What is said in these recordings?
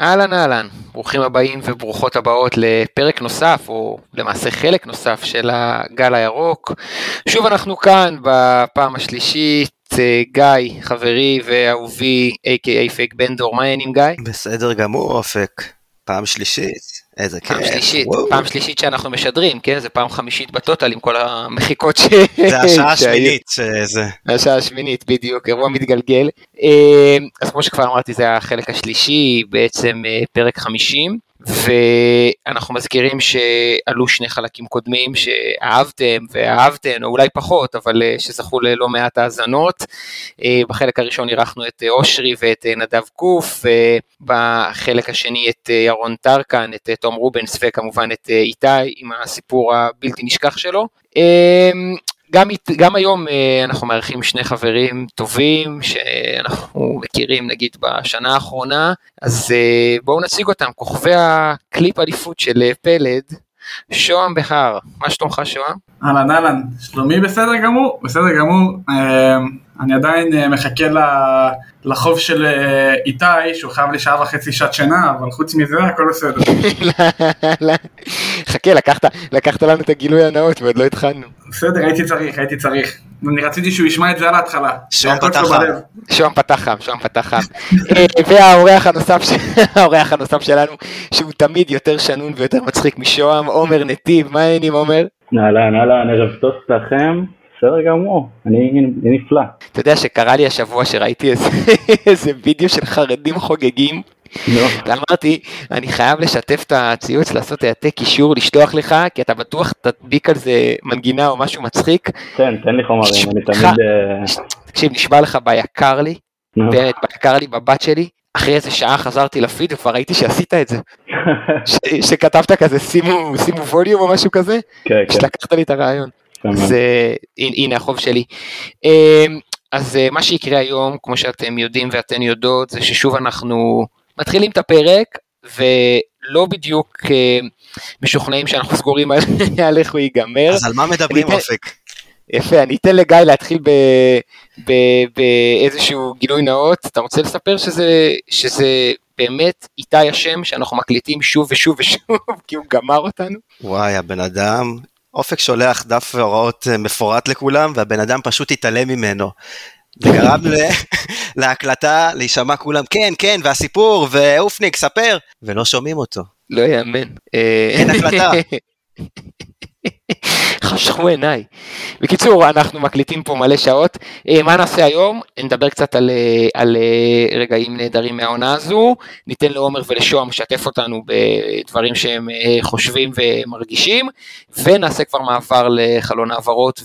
אהלן אהלן, ברוכים הבאים וברוכות הבאות לפרק נוסף, או למעשה חלק נוסף של הגל הירוק. שוב אנחנו כאן בפעם השלישית, אה, גיא, חברי ואהובי, a.k.a פייק בנדור, מה העניינים גיא? בסדר גמור אופק, פעם שלישית. איזה כיף. פעם שלישית, פעם שלישית שאנחנו משדרים, כן? זה פעם חמישית בטוטל עם כל המחיקות ש... זה השעה השמינית שזה. השעה השמינית, בדיוק, אירוע מתגלגל. אה, אז כמו שכבר אמרתי, זה החלק השלישי, בעצם אה, פרק 50. ואנחנו מזכירים שעלו שני חלקים קודמים שאהבתם ואהבתם, או אולי פחות, אבל אה, שזכו ללא מעט האזנות. אה, בחלק הראשון אירחנו את אושרי ואת אה, נדב קוף, בחלק השני את ירון טרקן, את תום רובנס וכמובן את איתי עם הסיפור הבלתי נשכח שלו. גם, גם היום אה, אנחנו מארחים שני חברים טובים שאנחנו מכירים נגיד בשנה האחרונה, אז אה, בואו נציג אותם, כוכבי הקליפ אליפות של אה, פלד, שוהם בהר, מה שלומך שוהם? אהלן אהלן, שלומי בסדר גמור, בסדר גמור, אני עדיין מחכה לחוב של איתי, שהוא חייב לי שעה וחצי שעת שינה, אבל חוץ מזה הכל בסדר. חכה, לקחת לנו את הגילוי הנאות ועוד לא התחלנו. בסדר, הייתי צריך, הייתי צריך. אני רציתי שהוא ישמע את זה על ההתחלה. שוהם פתח חם. שוהם פתח חם, שוהם פתח חם. אה, והאורח הנוסף, האורח הנוסף שלנו, שהוא תמיד יותר שנון ויותר מצחיק משוהם, עומר נתיב, מה העניינים עומר? אהלן, אהלן, ערב טוב לכם. בסדר גמור, אני נפלא. אתה יודע שקרה לי השבוע שראיתי איזה וידאו של חרדים חוגגים ואמרתי, אני חייב לשתף את הציוץ, לעשות העתק קישור, לשלוח לך, כי אתה בטוח תדביק על זה מנגינה או משהו מצחיק. כן, תן לי חומרים, אני תמיד... אה, תקשיב, נשבע לך ביקר לי, באמת, ביקר לי בבת שלי, אחרי איזה שעה חזרתי לפיד וכבר ראיתי שעשית את זה. שכתבת כזה שימו, שימו ווליום או משהו כזה, כן, כן. שלקחת לי את הרעיון. זה, הנה החוב שלי. אמ, אז אה, מה שיקרה היום, כמו שאתם יודעים ואתן יודעות, זה ששוב אנחנו מתחילים את הפרק, ולא בדיוק אה, משוכנעים שאנחנו סגורים על איך הוא ייגמר. אז על מה מדברים אופק? יפה, אני אתן לגיא להתחיל באיזשהו גילוי נאות. אתה רוצה לספר שזה, שזה באמת איתי השם שאנחנו מקליטים שוב ושוב ושוב, כי הוא גמר אותנו? וואי, הבן אדם, אופק שולח דף הוראות אה, מפורט לכולם, והבן אדם פשוט התעלם ממנו. זה גרם להקלטה להישמע כולם, כן, כן, והסיפור, ואופניק, ספר, ולא שומעים אותו. לא יאמן. אין הקלטה. חשכו עיניי. בקיצור, אנחנו מקליטים פה מלא שעות. אה, מה נעשה היום? נדבר קצת על, אה, על אה, רגעים נהדרים מהעונה הזו. ניתן לעומר ולשוהם לשתף אותנו בדברים שהם חושבים ומרגישים, ונעשה כבר מעבר לחלון העברות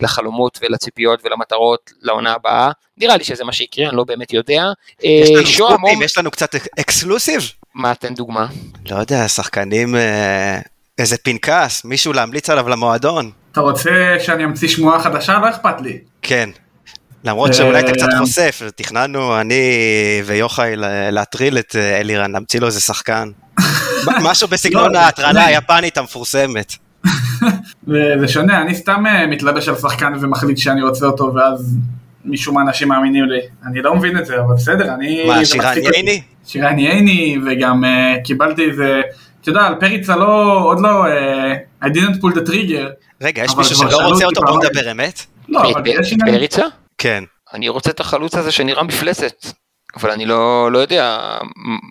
ולחלומות ולציפיות ולמטרות לעונה הבאה. נראה לי שזה מה שיקרה, אני לא באמת יודע. יש לנו סקופים, יש לנו קצת אקסקלוסיב. מה, תן דוגמה. לא יודע, שחקנים... איזה פנקס, מישהו להמליץ עליו למועדון. אתה רוצה שאני אמציא שמועה חדשה? לא אכפת לי. כן. למרות שאולי אתה קצת אה, חושף, תכננו אני ויוחאי להטריל את אה, אלירן, להמציא לו איזה שחקן. משהו בסגנון לא, ההטרלה היפנית המפורסמת. זה שונה, אני סתם אה, מתלבש על שחקן ומחליט שאני רוצה אותו, ואז משום מה אנשים מאמינים לי. אני לא מבין את זה, אבל בסדר, אני... מה, שירן ייני? שירן ייני, וגם קיבלתי איזה... אתה יודע, על פריצה לא, עוד לא, uh, I didn't pull the trigger. רגע, יש מישהו שלא רוצה אותו, בוא נדבר אמת? לא, אבל יש עניין. פריצה? כן. אני רוצה את החלוץ הזה שנראה מפלצת. אבל אני לא, לא יודע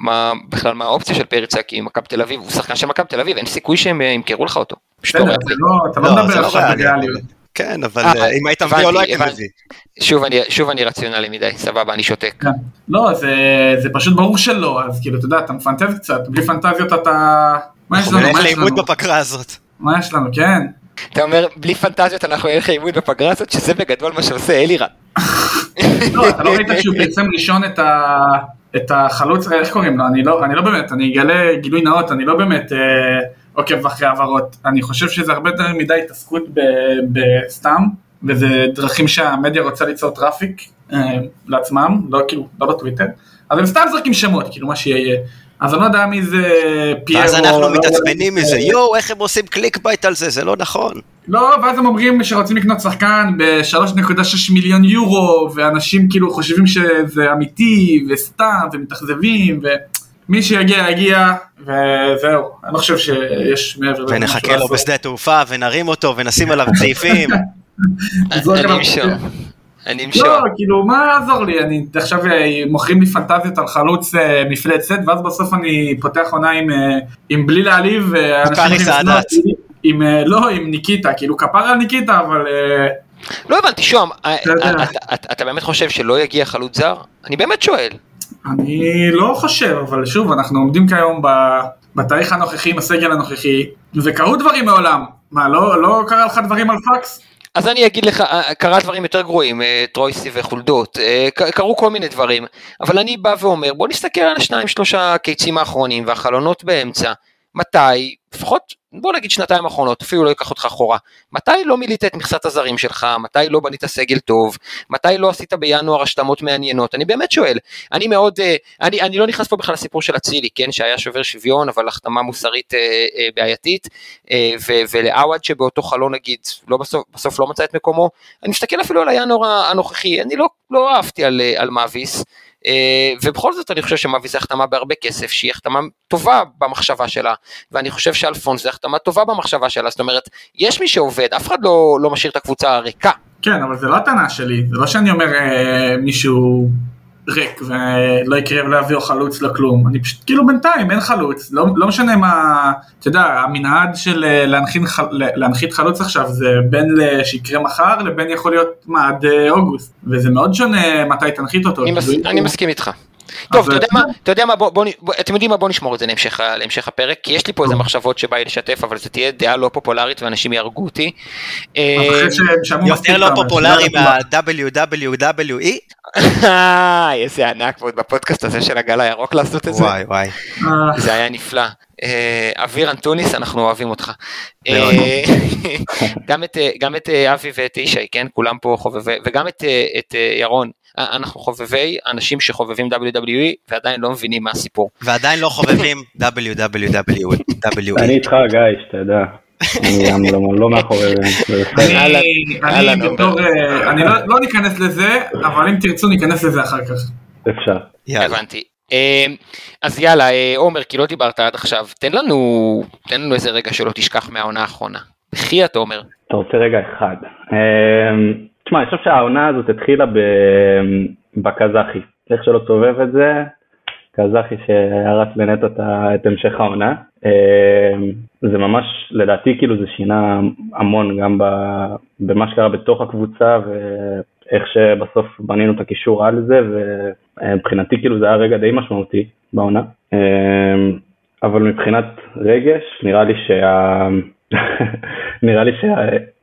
מה בכלל מה האופציה של פריצה כי מכבי תל אביב הוא שחקן של מכבי תל אביב אין סיכוי שהם ימכרו לך אותו. בסדר, לא- אתה לא מדבר לא עכשיו בריאליות. כן, אבל אה, אה, אם היית מביא או לא היית מביא. שוב אני, רציונלי מדי, סבבה, אני שותק. כן. לא, זה, זה פשוט ברור שלא, אז כאילו, אתה יודע, אתה מפנטז קצת, בלי פנטזיות אתה... מה יש לנו? אנחנו נלך לאיבוד בפגרה הזאת. מה יש לנו, כן. אתה אומר, בלי פנטזיות אנחנו נלך לאיבוד בפגרה הזאת, שזה בגדול מה שעושה אלירן. לא, אתה לא ראית שהוא פרסם ראשון את ה... את החלוץ, איך קוראים לו? אני לא, אני לא באמת, אני אגלה גילוי נאות, אני לא באמת... אה, עוקב אחרי העברות. אני חושב שזה הרבה יותר מדי התעסקות בסתם, וזה דרכים שהמדיה רוצה ליצור traffic אה, לעצמם, לא כאילו, לא בטוויטר, אז הם סתם זורקים שמות, כאילו מה שיהיה. אז אני לא יודע מי זה פיירו. ואז אנחנו לא מתעצבנים מזה, יואו, איך הם עושים clickbait על זה, זה לא נכון. לא, ואז הם אומרים שרוצים לקנות שחקן ב-3.6 מיליון יורו, ואנשים כאילו חושבים שזה אמיתי, וסתם, ומתאכזבים, ומי שיגיע יגיע, וזהו. אני לא חושב שיש מעבר לזה. ונחכה לו לעשות. בשדה התעופה, ונרים אותו, ונשים עליו צעיפים. אני אמשוך. אני אמשוך. לא, כאילו, מה יעזור לי? אני עכשיו אה, מוכרים לי פנטזיות על חלוץ אה, מפלצת, ואז בסוף אני פותח עונה עם, אה, עם בלי להעליב, קארי אותי, עם, לא, עם ניקיטה, כאילו כפרה על ניקיטה, אבל לא הבנתי, שוהם, אתה באמת חושב שלא יגיע חלוץ זר? אני באמת שואל. אני לא חושב, אבל שוב, אנחנו עומדים כיום ב- בתאריך הנוכחי, עם הסגל הנוכחי, וקרו דברים מעולם. מה, לא, לא קרה לך דברים על פקס? אז אני אגיד לך, אה, קרה דברים יותר גרועים, אה, טרויסי וחולדות, אה, קרו כל מיני דברים, אבל אני בא ואומר, בוא נסתכל על השניים שלושה קיצים האחרונים והחלונות באמצע, מתי, לפחות בוא נגיד שנתיים האחרונות, אפילו לא אקח אותך אחורה, מתי לא מילאת את מכסת הזרים שלך, מתי לא בנית סגל טוב, מתי לא עשית בינואר השלמות מעניינות, אני באמת שואל, אני מאוד, אה, אני, אני לא נכנס פה בכלל לסיפור של אצילי, כן, שהיה שובר שוויון, אבל החתמה מוסרית אה, אה, בעייתית, אה, ולעווד שבאותו חלון נגיד, לא בסוף, בסוף לא מצא את מקומו, אני מסתכל אפילו על הינואר הנוכחי, אני לא, לא אהבתי על, אה, על מאביס, ובכל זאת אני חושב שמאביס זה החתמה בהרבה כסף, שהיא החתמה טובה במחשבה שלה, ואני חושב שאלפונס זה החתמה טובה במחשבה שלה, זאת אומרת, יש מי שעובד, אף אחד לא, לא משאיר את הקבוצה הריקה. כן, אבל זה לא הטענה שלי, זה לא שאני אומר אה, מישהו ריק ולא יקרה ולא יביאו חלוץ לכלום, אני פשוט כאילו בינתיים אין חלוץ, לא, לא משנה מה, אתה יודע, המנעד של אה, להנחית, חל- להנחית חלוץ עכשיו זה בין שיקרה מחר לבין יכול להיות מה עד אה, אוגוסט, וזה מאוד שונה מתי תנחית אותו. אני, מס, כאילו, אני מסכים איתך. טוב, אתה יודע מה, אתה יודע מה, בוא, בוא, בוא, אתם יודעים מה, בוא נשמור את זה להמשך, להמשך הפרק, כי יש לי פה איזה מחשבות שבא לי לשתף, אבל זה תהיה דעה לא פופולרית ואנשים יהרגו אותי. אה, יותר לא פופולרי שלא מה-WWWE? אה, איזה ענק ועוד בפודקאסט הזה של הגל הירוק לעשות את זה. וואי וואי. אה, זה היה נפלא. אה, אביר אנטוניס, אנחנו אוהבים אותך. אה, גם את, אה, גם את אה, אבי ואת ישי, כן? כולם פה חובבי, וגם את, אה, את אה, ירון. אה, אנחנו חובבי אנשים שחובבים WWE ועדיין לא מבינים מה הסיפור. ועדיין לא חובבים WWWE. אני איתך גיא, שאתה יודע. אני גם לא- לא מאחורי זה. אני, אה, לא, לא ניכנס לזה, אבל אם תרצו ניכנס לזה אחר כך. אפשר. הבנתי. אה, אז יאללה, אה, עומר, כי לא דיברת עד עכשיו, תן לנו, תן לנו איזה רגע שלא תשכח מהעונה האחרונה. בחייאת עומר. אתה רוצה רגע אחד. תשמע, אני חושב שהעונה הזאת התחילה ב- בקזחי. איך שלא תסובב את זה, קזחי שהרס ה- את המשך העונה. אמ, זה ממש, לדעתי, כאילו זה שינה המון גם במה שקרה בתוך הקבוצה ואיך שבסוף בנינו את הקישור על זה, ומבחינתי כאילו זה היה רגע די משמעותי בעונה. אמ, אבל מבחינת רגש, נראה לי שה... נראה לי, שה...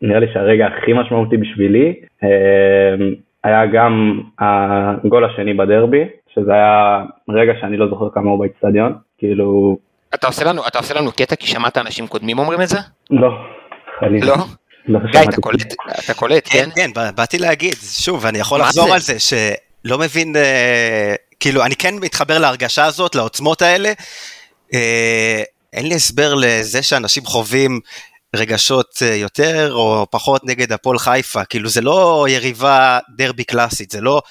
נראה לי שהרגע הכי משמעותי בשבילי אמ, היה גם הגול השני בדרבי, שזה היה רגע שאני לא זוכר כמה הוא באצטדיון, כאילו, אתה עושה לנו, אתה עושה לנו קטע כי שמעת אנשים קודמים אומרים את זה? לא, חלילה. לא? לא גיא. אתה קולט, אתה קולט, כן, כן? כן, בא- באתי להגיד, שוב, אני יכול לחזור זה? על זה, שלא מבין, אה, כאילו, אני כן מתחבר להרגשה הזאת, לעוצמות האלה. אה, אין לי הסבר לזה שאנשים חווים רגשות אה, יותר או פחות נגד הפועל חיפה, כאילו זה לא יריבה דרבי קלאסית, זה לא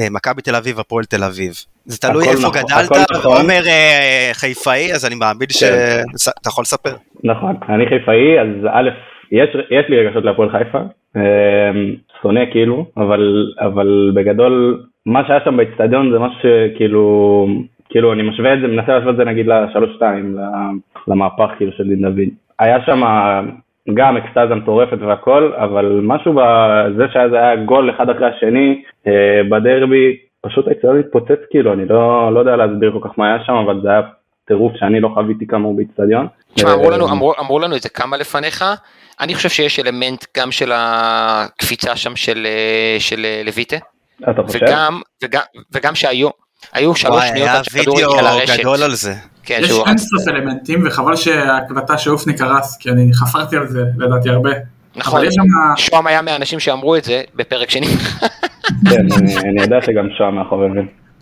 מכבי תל אביב, הפועל תל אביב. זה תלוי איפה נכון, גדלת, נכון. עומר אה, חיפאי, אז אני מאמין שאתה יכול לספר. נכון, אני חיפאי, אז א', יש, יש לי רגשות להפועל חיפה, אמ, שונא כאילו, אבל, אבל בגדול, מה שהיה שם באצטדיון זה משהו שכאילו, כאילו אני משווה את זה, מנסה להשוות את זה נגיד לשלוש שתיים, למהפך כאילו של דין דוד. היה שם גם אקסטזה מטורפת והכל, אבל משהו בזה שזה היה גול אחד אחרי השני אה, בדרבי, פשוט האצטדיון התפוצץ כאילו, אני לא, לא יודע להסביר כל כך מה היה שם, אבל זה היה טירוף שאני לא חוויתי כמוהו באצטדיון. תשמע, אמרו לנו, אה, אמרו, אמרו לנו את זה כמה לפניך, אני חושב שיש אלמנט גם של הקפיצה שם של, אה, של אה, לויטה, אתה חושב? וגם, וגם, וגם שהיו, היו שלוש שניות היה עד שהכדור וידאו הגיע לרשת. גדול על זה. כן, יש שהוא אין רץ. סוף אלמנטים, וחבל שההקלטה של אופני קרס, כי אני חפרתי על זה, לדעתי הרבה. נכון. שוהם היה מהאנשים שאמרו את זה בפרק שני. כן, אני, יודע שגם מאחורי זה.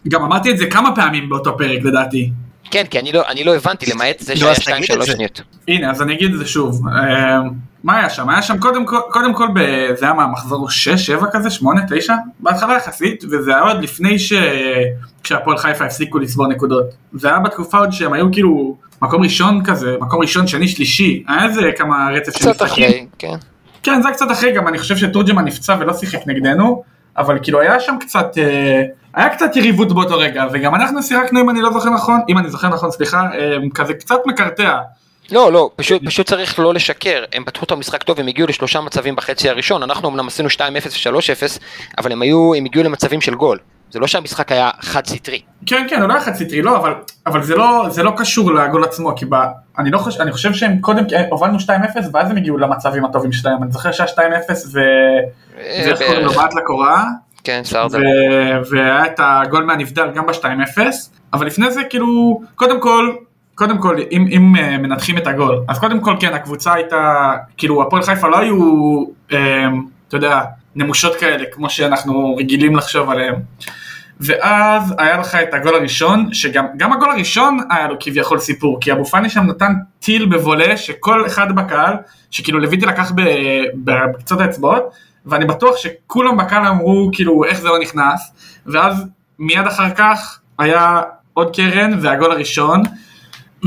גם אמרתי את זה כמה פעמים באותו פרק לדעתי. כן, כי אני לא, אני לא הבנתי, למעט זה נו, שהיה אז תגיד את 2-3 זה. שניות. הנה, אז אני אגיד את זה שוב. אה, מה היה שם? היה שם קודם כל, קודם כל ב- זה היה מה, מחזור 6, 7 כזה, 8, 9? בהתחלה יחסית, וזה היה עוד לפני ש... כשהפועל חיפה הפסיקו לצבור נקודות. זה היה בתקופה עוד שהם היו כאילו מקום ראשון כזה, מקום ראשון, שני, שלישי. היה איזה כמה רצף של קצת אחרי, כן. כן, זה היה קצת אחרי, גם אני חושב שתורג'מן נפצע ולא שיחק נגדנו, אבל כאילו היה שם קצת, אה, היה קצת יריבות באותו רגע, וגם אנחנו שיחקנו, אם אני לא זוכר נכון, אם אני זוכר נכון, סליחה, אה, כזה קצת מקרטע. לא, לא, פשוט, פשוט צריך לא לשקר, הם פתחו את המשחק טוב, הם הגיעו לשלושה מצבים בחצי הראשון, אנחנו אמנם עשינו 2-0 ו-3-0, אבל הם היו, הם הגיעו למצבים של גול. זה לא שהמשחק היה חד סטרי. כן, כן, הוא לא היה חד סטרי, לא, אבל, אבל זה, לא, זה לא קשור לגול עצמו, כי ב, אני, לא חושב, אני חושב שהם קודם אה, הובלנו 2-0, ואז הם הגיעו למצבים הטובים שלהם, אני זוכר שהיה 2-0 ו... ואיך קוראים לו, בעט לקורה, כן, סרדל. והיה את הגול מהנבדל גם ב-2-0, אבל לפני זה כאילו, קודם כל, קודם כל, אם, אם אה, מנתחים את הגול, אז קודם כל כן, הקבוצה הייתה, כאילו הפועל חיפה לא היו, אה, אתה יודע, נמושות כאלה, כמו שאנחנו רגילים לחשוב עליהם. ואז היה לך את הגול הראשון, שגם גם הגול הראשון היה לו כביכול סיפור, כי אבו פאני שם נתן טיל בבולה, שכל אחד בקהל, שכאילו לויטי לקח בקצות האצבעות, ואני בטוח שכולם בקהל אמרו כאילו איך זה לא נכנס, ואז מיד אחר כך היה עוד קרן והגול הראשון,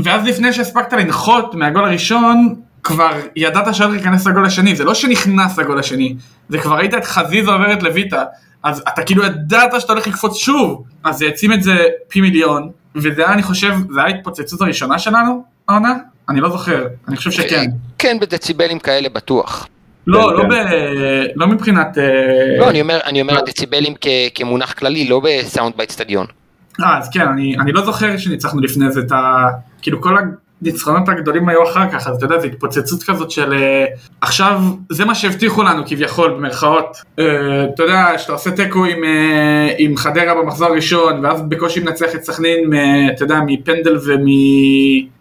ואז לפני שהספקת לנחות מהגול הראשון, כבר ידעת שהולך להיכנס לגול השני, זה לא שנכנס לגול השני, זה כבר ראית את חזיזה עוברת לויטה, אז אתה כאילו ידעת שאתה הולך לקפוץ שוב, אז זה העצים את זה פי מיליון, וזה היה אני חושב, זה היה ההתפוצצות הראשונה שלנו, העונה? אני לא זוכר, אני חושב שכן. כן, בדציבלים כאלה בטוח. לא, כן, לא, כן. ב... לא מבחינת... אה, לא, אני אומר, אני אומר דציבלים כ- כמונח כללי, לא בסאונד באצטדיון. אה, אז כן, אני, אני לא זוכר שניצחנו לפני זה את ה... כאילו כל הניצחונות הגדולים היו אחר כך, אז אתה יודע, זו התפוצצות כזאת של... אה, עכשיו, זה מה שהבטיחו לנו כביכול, במרכאות. אה, אתה יודע, שאתה עושה תיקו עם, אה, עם חדרה במחזור הראשון, ואז בקושי מנצח את סכנין, אתה יודע, מפנדל ומ...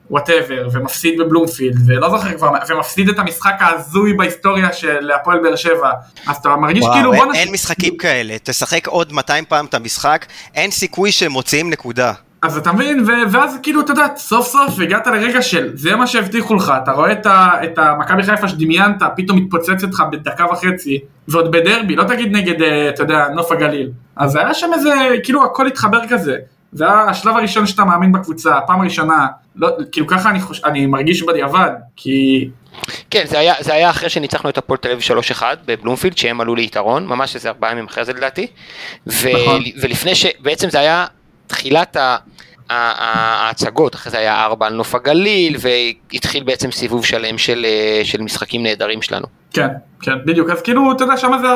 whatever, ומפסיד בבלומפילד, ולא זוכר כבר, ומפסיד את המשחק ההזוי בהיסטוריה של הפועל באר שבע. אז אתה מרגיש כאילו וואו, בוא אין, נס... אין משחקים כאלה, תשחק עוד 200 פעם את המשחק, אין סיכוי שהם מוציאים נקודה. אז אתה מבין, ואז כאילו, אתה יודע, סוף סוף הגעת לרגע של זה מה שהבטיחו לך, אתה רואה את, ה- את המכבי חיפה שדמיינת, פתאום מתפוצצת לך בדקה וחצי, ועוד בדרבי, לא תגיד נגד, אה, אתה יודע, נוף הגליל. אז היה שם איזה, כאילו הכל התחבר כזה. זה היה השלב הראשון שאתה מאמין בקבוצה, הפעם הראשונה, לא, כאילו ככה אני, חוש... אני מרגיש בדיעבד, כי כן, זה היה, זה היה אחרי שניצחנו את הפועל תל אביב 3-1 בבלומפילד, שהם עלו ליתרון, ממש איזה ארבעה ימים אחרי זה לדעתי. ו- נכון. ולפני ש... בעצם זה היה תחילת ה... ההצגות, אחרי זה היה ארבע על נוף הגליל, והתחיל בעצם סיבוב שלם של, אה, של משחקים נהדרים שלנו. כן, כן, בדיוק, אז כאילו, אתה יודע, שמה זה,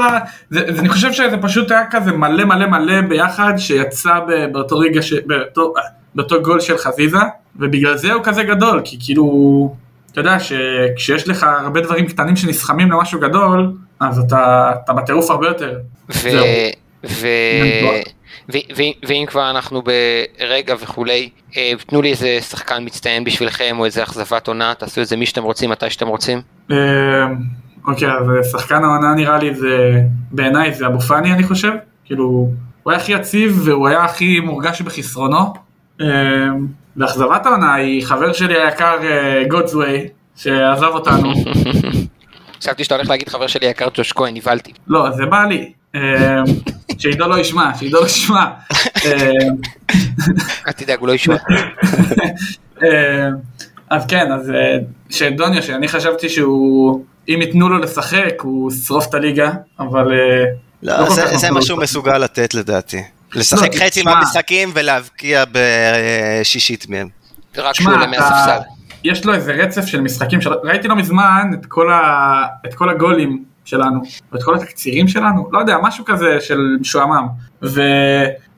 זה, זה, אני חושב שזה פשוט היה כזה מלא מלא מלא ביחד, שיצא באותו רגע, ש, באותו, באותו גול של חזיזה, ובגלל זה הוא כזה גדול, כי כאילו, אתה יודע, שכשיש לך הרבה דברים קטנים שנסכמים למשהו גדול, אז אתה, אתה בטירוף הרבה יותר. ו... זהו. ו... ואם כבר אנחנו ברגע וכולי, אה, תנו לי איזה שחקן מצטיין בשבילכם או איזה אכזבת עונה, תעשו את זה מי שאתם רוצים, מתי שאתם רוצים. אה, אוקיי, אז שחקן העונה נראה לי זה, בעיניי זה אבו פאני אני חושב, כאילו, הוא היה הכי יציב והוא היה הכי מורגש בחסרונו. אה, ואכזבת העונה היא חבר שלי היקר גודסווי, שעזב אותנו. חשבתי שאתה הולך להגיד חבר שלי היקר ג'וש כהן, נבהלתי. לא, זה בא לי. אה, שעידו לא ישמע, שעידו לא ישמע. אה, אל תדאג, הוא לא ישמע. אה, אז כן, אז אה, שדוניו, שאני חשבתי שהוא, אם ייתנו לו לשחק, הוא ישרוף את הליגה, אבל... אה, לא, כל זה. מה שהוא מסוגל לתת לדעתי. לשחק לא, חצי. מהמשחקים ולהבקיע בשישית מהם. רק שהוא עולה מהספסל. יש לו איזה רצף של משחקים. ראיתי לא מזמן את כל, ה... את כל הגולים שלנו, ואת כל התקצירים שלנו, לא יודע, משהו כזה של משועמם. ו...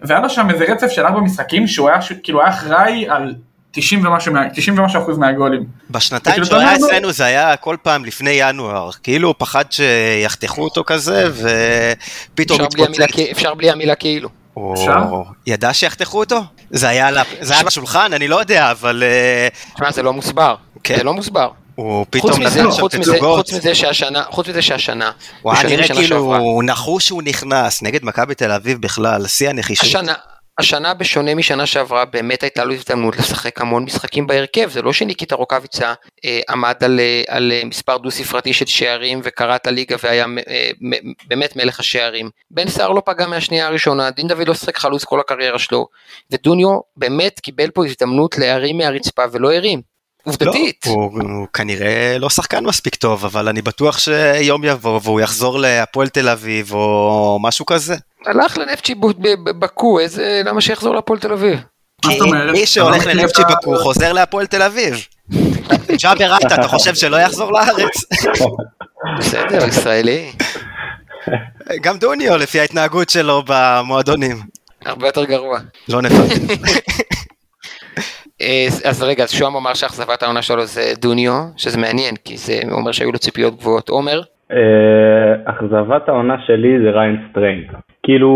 והיה לו שם איזה רצף של ארבע משחקים שהוא היה, ש... כאילו היה אחראי על 90 ומשהו, מה- 90 ומשהו אחוז מהגולים. בשנתיים שהוא היה אומר, אצלנו זה היה כל פעם לפני ינואר, כאילו הוא פחד שיחתכו אותו כזה, ופתאום אפשר בלי המילה מתפוצץ. אפשר בלי המילה כאילו. או-? ידע שיחתכו אותו? זה היה על ה- זה היה בשולחן? אני לא יודע, אבל אה, תשמע, זה לא מוסבר. כן. זה לא מוסבר. הוא פתאום נתן שם תצוגות. חוץ מזה שהשנה, חוץ מזה שהשנה, הוא היה נראה כאילו. הוא נחוש שהוא נכנס, נגד מכבי תל אביב בכלל, שיא הנחישות. השנה, השנה בשונה משנה שעברה באמת הייתה לו הזדמנות לשחק המון משחקים בהרכב, זה לא שניקיטה רוקאביצה אה, עמד על, אה, על אה, מספר דו ספרתי של שערים וקרא את הליגה והיה אה, באמת מלך השערים. בן סער לא פגע מהשנייה הראשונה, דין דוד לא שחק חלוץ כל הקריירה שלו, ודוניו באמת קיבל פה הזדמנות להרים מהרצפה ולא הרים. עובדתית. לא, הוא, הוא כנראה לא שחקן מספיק טוב, אבל אני בטוח שיום יבוא והוא יחזור להפועל תל אביב או משהו כזה. הלך לנפצ'י בקו, איזה, למה שיחזור להפועל תל אביב? כי מי שהולך לנפצ'י בקו חוזר להפועל תל אביב. ג'אבר עטה, אתה חושב שלא יחזור לארץ? בסדר, ישראלי. גם דוניו, לפי ההתנהגות שלו במועדונים. הרבה יותר גרוע. לא נפרט. אה, אז רגע, אז שוהם אמר שאכזבת העונה שלו זה דוניו, שזה מעניין, כי זה אומר שהיו לו ציפיות גבוהות. עומר? אה, אכזבת העונה שלי זה ריין סטריין. כאילו,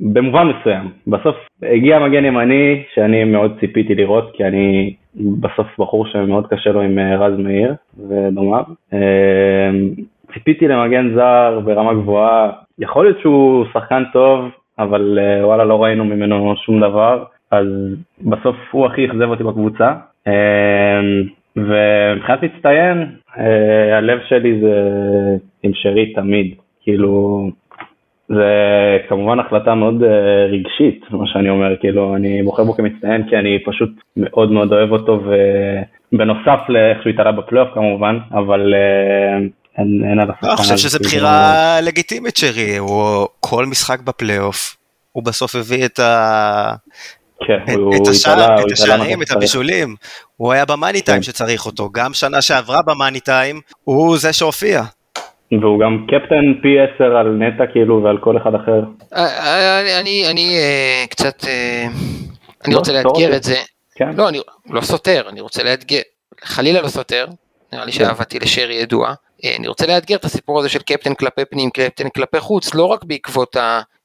במובן מסוים. בסוף הגיע מגן ימני שאני מאוד ציפיתי לראות, כי אני בסוף בחור שמאוד קשה לו עם אה, רז מאיר ודומיו. ציפיתי למגן זר ברמה גבוהה, יכול להיות שהוא שחקן טוב, אבל וואלה לא ראינו ממנו שום דבר. אז בסוף הוא הכי אכזב אותי בקבוצה. אמ, ומבחינת מצטיין, אה, הלב שלי זה עם שרי תמיד, כאילו, זה כמובן החלטה מאוד אה, רגשית, מה שאני אומר, כאילו, אני בוחר בו כמצטיין כי אני פשוט מאוד מאוד אוהב אותו, ובנוסף לאיך שהוא התעלה בפלייאוף כמובן, אבל אה, אין, אין על השחקן. אני חושב שזו בחירה לגיטימית שרי, הוא כל משחק בפלייאוף, הוא בסוף הביא את, ה... כן, את השער, את השערים, את הבישולים, הוא היה במאני טיים כן. שצריך אותו, גם שנה שעברה במאני טיים, הוא זה שהופיע. והוא גם קפטן פי 10 על נטע כאילו ועל כל אחד אחר. אה, אה, אני, אני אה, קצת, אני לא, רוצה לאתגר את זה. כן. לא, אני לא סותר, אני רוצה לאתגר, חלילה לא סותר, נראה לי. שאהבתי לשרי ידועה. אני רוצה לאתגר את הסיפור הזה של קפטן כלפי פנים, קפטן כלפי חוץ, לא רק בעקבות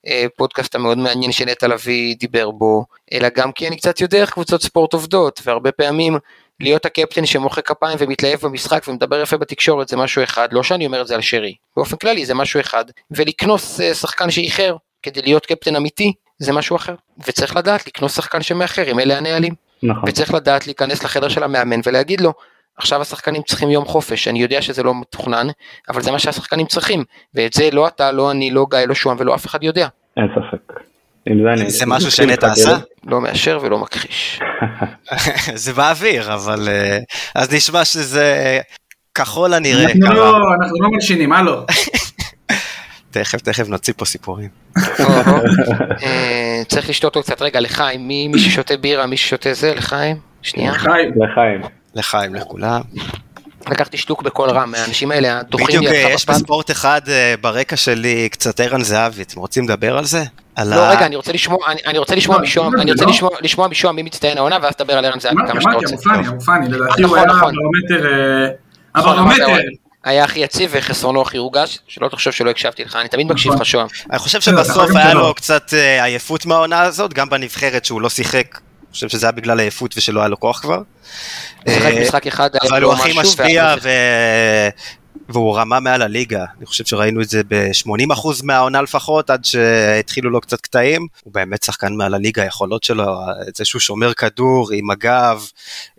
הפודקאסט המאוד מעניין שנטע לביא דיבר בו, אלא גם כי אני קצת יודע איך קבוצות ספורט עובדות, והרבה פעמים להיות הקפטן שמוחא כפיים ומתלהב במשחק ומדבר יפה בתקשורת זה משהו אחד, לא שאני אומר את זה על שרי, באופן כללי זה משהו אחד, ולקנוס אה, שחקן שאיחר כדי להיות קפטן אמיתי זה משהו אחר, וצריך לדעת לקנוס שחקן שמאחר, אם אלה הנהלים. נכון. וצריך לדעת להיכנס לחדר של המאמן ולהגיד לו, עכשיו השחקנים צריכים יום חופש, אני יודע שזה לא מתוכנן, אבל זה מה שהשחקנים צריכים, ואת זה לא אתה, לא אני, לא גיא, לא שוהם ולא אף אחד יודע. אין ספק. זה, זה משהו שנטע עשה? לא מאשר ולא מכחיש. זה באוויר, אבל אה, אז נשמע שזה ככל הנראה אנחנו. לא, אנחנו לא מלשינים, הלו. תכף, תכף נוציא פה סיפורים. אה, צריך לשתות עוד קצת, רגע, לחיים, מי ששותה בירה, מי ששותה זה, לחיים? שנייה. לחיים. לחיים. לחיים, לכולם. לקחתי שטוק בקול רם, האנשים האלה הדוחים לי בדיוק, יש בספורט אחד אה, ברקע שלי קצת ערן זהבי, אתם רוצים לדבר על זה? לא, רגע, אני רוצה לשמוע, אני רוצה לשמוע משוהם, אני רוצה לשמוע משוהם מי מצטיין העונה, ואז תדבר על ערן זהבי כמה שאתה רוצה. אמרתי, פאני, לדעתי הוא היה ברומטר, הברומטר. היה הכי יציב וחסרונו הכי הורגש, שלא תחשוב שלא הקשבתי לך, אני תמיד מקשיב לך שוהם. אני חושב שבסוף היה לו קצת אה, עייפות מהעונה הזאת, גם בנבחרת שהוא לא שיחק אני חושב שזה היה בגלל העייפות ושלא היה לו כוח כבר. אה, אבל הוא הכי משפיע והוא רמה מעל הליגה, אני חושב שראינו את זה ב-80% מהעונה לפחות, עד שהתחילו לו קצת קטעים, הוא באמת שחקן מעל הליגה, היכולות שלו, זה שהוא שומר כדור עם הגב,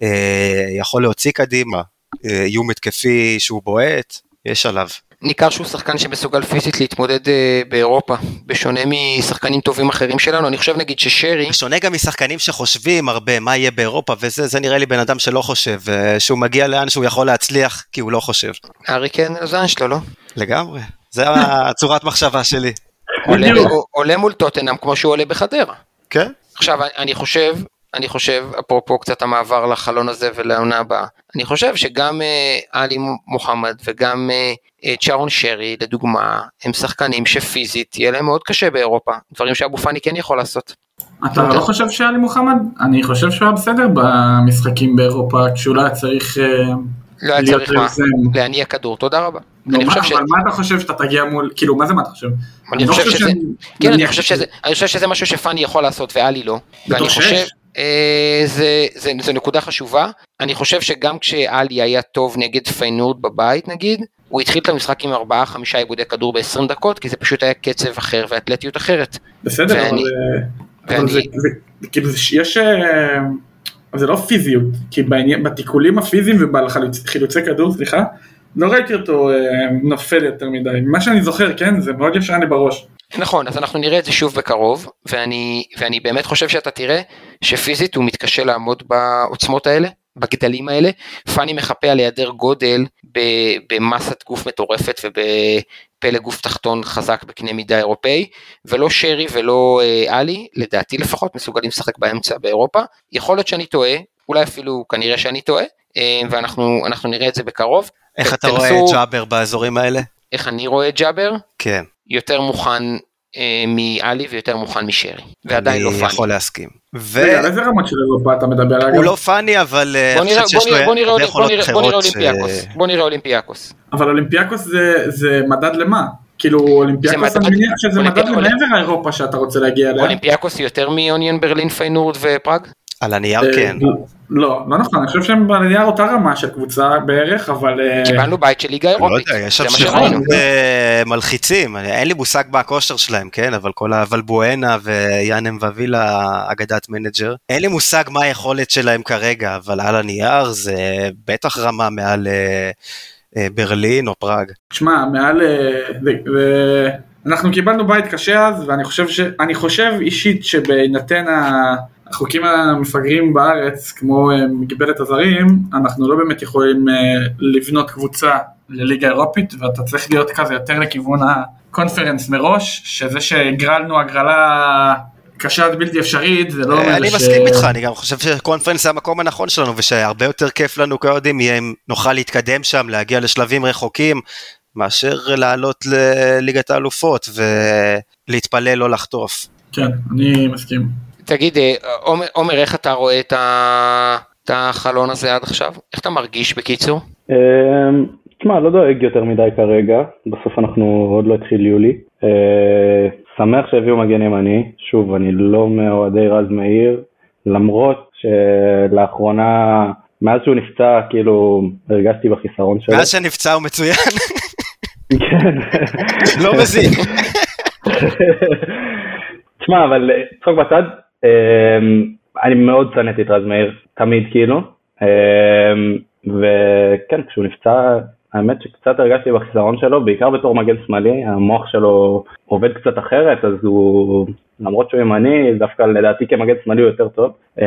אה, יכול להוציא קדימה, אה, איום התקפי שהוא בועט, יש עליו. ניכר שהוא שחקן שמסוגל פיזית להתמודד uh, באירופה, בשונה משחקנים טובים אחרים שלנו, אני חושב נגיד ששרי... בשונה גם משחקנים שחושבים הרבה מה יהיה באירופה, וזה זה נראה לי בן אדם שלא חושב, uh, שהוא מגיע לאן שהוא יכול להצליח, כי הוא לא חושב. ארי קן הזן שלו, לא? לגמרי, זה הצורת מחשבה שלי. עולה, עולה מול טוטנאם כמו שהוא עולה בחדרה. כן. עכשיו, אני חושב, אני חושב, אפרופו קצת המעבר לחלון הזה ולעונה הבאה, אני חושב שגם אה, עלי מוחמד וגם אה, אה, צ'ארון שרי לדוגמה, הם שחקנים שפיזית יהיה להם מאוד קשה באירופה, דברים שאבו פאני כן יכול לעשות. אתה לא חושב שעלי מוחמד? אני חושב שהוא היה בסדר במשחקים באירופה, כשהוא לא היה צריך... לא היה צריך מה? להניע כדור, תודה רבה. אני חושב ש... אבל מה אתה חושב שאתה תגיע מול, כאילו מה זה מה אתה חושב? אני חושב שזה, כן אני חושב שזה משהו שפאני יכול לעשות ואלי לא. ואני חושב, זה, זה, זה נקודה חשובה, אני חושב שגם כשאלי היה טוב נגד פיינורד בבית נגיד, הוא התחיל את המשחק עם 4-5 עיבודי כדור ב-20 דקות, כי זה פשוט היה קצב אחר ואתלטיות אחרת. בסדר, ואני, אבל... אבל זה, זה, כאילו יש, אה, זה לא פיזיות, כי בעניין, בתיקולים הפיזיים ובחילוצי כדור, סליחה, לא ראיתי אותו אה, נופל יותר מדי, מה שאני זוכר, כן, זה מאוד ישן לי בראש. נכון, אז אנחנו נראה את זה שוב בקרוב, ואני, ואני באמת חושב שאתה תראה שפיזית הוא מתקשה לעמוד בעוצמות האלה, בגדלים האלה. פאני מחפה על היעדר גודל במסת גוף מטורפת ובפלג גוף תחתון חזק בקנה מידה אירופאי, ולא שרי ולא אה, עלי, לדעתי לפחות, מסוגלים לשחק באמצע באירופה. יכול להיות שאני טועה, אולי אפילו כנראה שאני טועה, אה, ואנחנו נראה את זה בקרוב. איך אתה רואה את ג'אבר באזורים האלה? איך אני רואה את ג'אבר? כן. יותר מוכן אה, מעלי ויותר מוכן משרי, ועדיין לא פאני. אני יכול להסכים. ו... רגע, על איזה רמות של אירופה אתה מדבר? הוא לא פאני, אבל אה, לו הרבה יכולות אחרות. בוא נראה אולימפיאקוס. אבל אולימפיאקוס זה מדד למה? כאילו אולימפיאקוס אני מניח שזה מדד למעבר האירופה שאתה רוצה להגיע אליה. אולימפיאקוס יותר מאוניון ברלין פיינורד ופראג? על הנייר אה, כן. לא, לא נכון, אני חושב שהם בנייר אותה רמה של קבוצה בערך, אבל... אה, קיבלנו בית של ליגה אירופית. לא יודע, יש שם שמות אה, מלחיצים, אין לי מושג מה הכושר שלהם, כן? אבל כל הוולבואנה ויאן ם'ווילה, אגדת מנג'ר, אין לי מושג מה היכולת שלהם כרגע, אבל על הנייר זה בטח רמה מעל ברלין או פראג. תשמע, מעל... אנחנו קיבלנו בית קשה אז, ואני חושב, ש... חושב אישית שבהינתן. החוקים המפגרים בארץ, כמו אה, מגבלת הזרים, אנחנו לא באמת יכולים אה, לבנות קבוצה לליגה אירופית, ואתה צריך להיות כזה יותר לכיוון הקונפרנס מראש, שזה שהגרלנו הגרלה קשה עד בלתי אפשרית, זה לא אומר ש... אני מסכים איתך, אני גם חושב שקונפרנס זה המקום הנכון שלנו, ושהרבה יותר כיף לנו כאוהדים יהיה אם נוכל להתקדם שם, להגיע לשלבים רחוקים, מאשר לעלות לליגת האלופות ולהתפלל לא לחטוף. כן, אני מסכים. תגיד, אה, עומר, איך אתה רואה את, ה... את החלון הזה עד עכשיו? איך אתה מרגיש בקיצור? אמ, תשמע, לא דואג יותר מדי כרגע, בסוף אנחנו עוד לא התחיל יולי. אה, שמח שהביאו מגן ימני, שוב, אני לא מאוהדי רז מאיר, למרות שלאחרונה, מאז שהוא נפצע, כאילו, הרגשתי בחיסרון שלו. מאז שנפצע הוא מצוין. כן. לא מזין. תשמע, אבל צחוק בצד, אמ, אני מאוד שנאתי את רז מאיר, תמיד כאילו, אמ, וכן, כשהוא נפצע, האמת שקצת הרגשתי בחיסרון שלו, בעיקר בתור מגן שמאלי, המוח שלו עובד קצת אחרת, אז הוא, למרות שהוא ימני, דווקא לדעתי כמגן שמאלי הוא יותר טוב. אמ,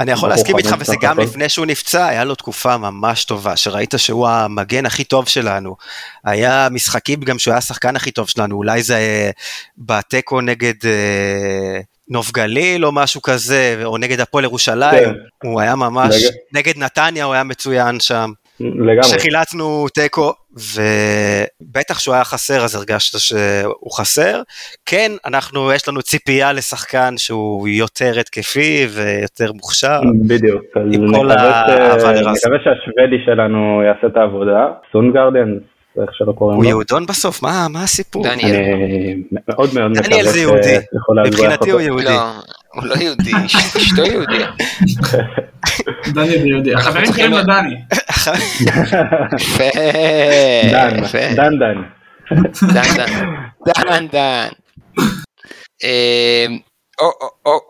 אני יכול להסכים איתך, וזה גם לפני שהוא נפצע, היה לו תקופה ממש טובה, שראית שהוא המגן הכי טוב שלנו. היה משחקים גם שהוא היה השחקן הכי טוב שלנו, אולי זה אה, בתיקו נגד... אה, נוף גליל או משהו כזה, או נגד הפועל ירושלים, כן. הוא היה ממש. נגד נתניה הוא היה מצוין שם. לגמרי. כשחילצנו תיקו, ובטח שהוא היה חסר אז הרגשת שהוא חסר. כן, אנחנו, יש לנו ציפייה לשחקן שהוא יותר התקפי ויותר מוכשר. בדיוק, אז נקווה שהשוודי שלנו יעשה את העבודה. סונגרדן איך שלא קוראים לו. הוא יהודון בסוף? מה, מה הסיפור? דניאל. אני מאוד מאוד מקווה דניאל זה יהודי. מבחינתי הוא יהודי. לא, הוא לא יהודי, אשתו יהודי. דני זה יהודי. החברים קוראים לו דני. דן, דן דן. דן דן. דן. אמ,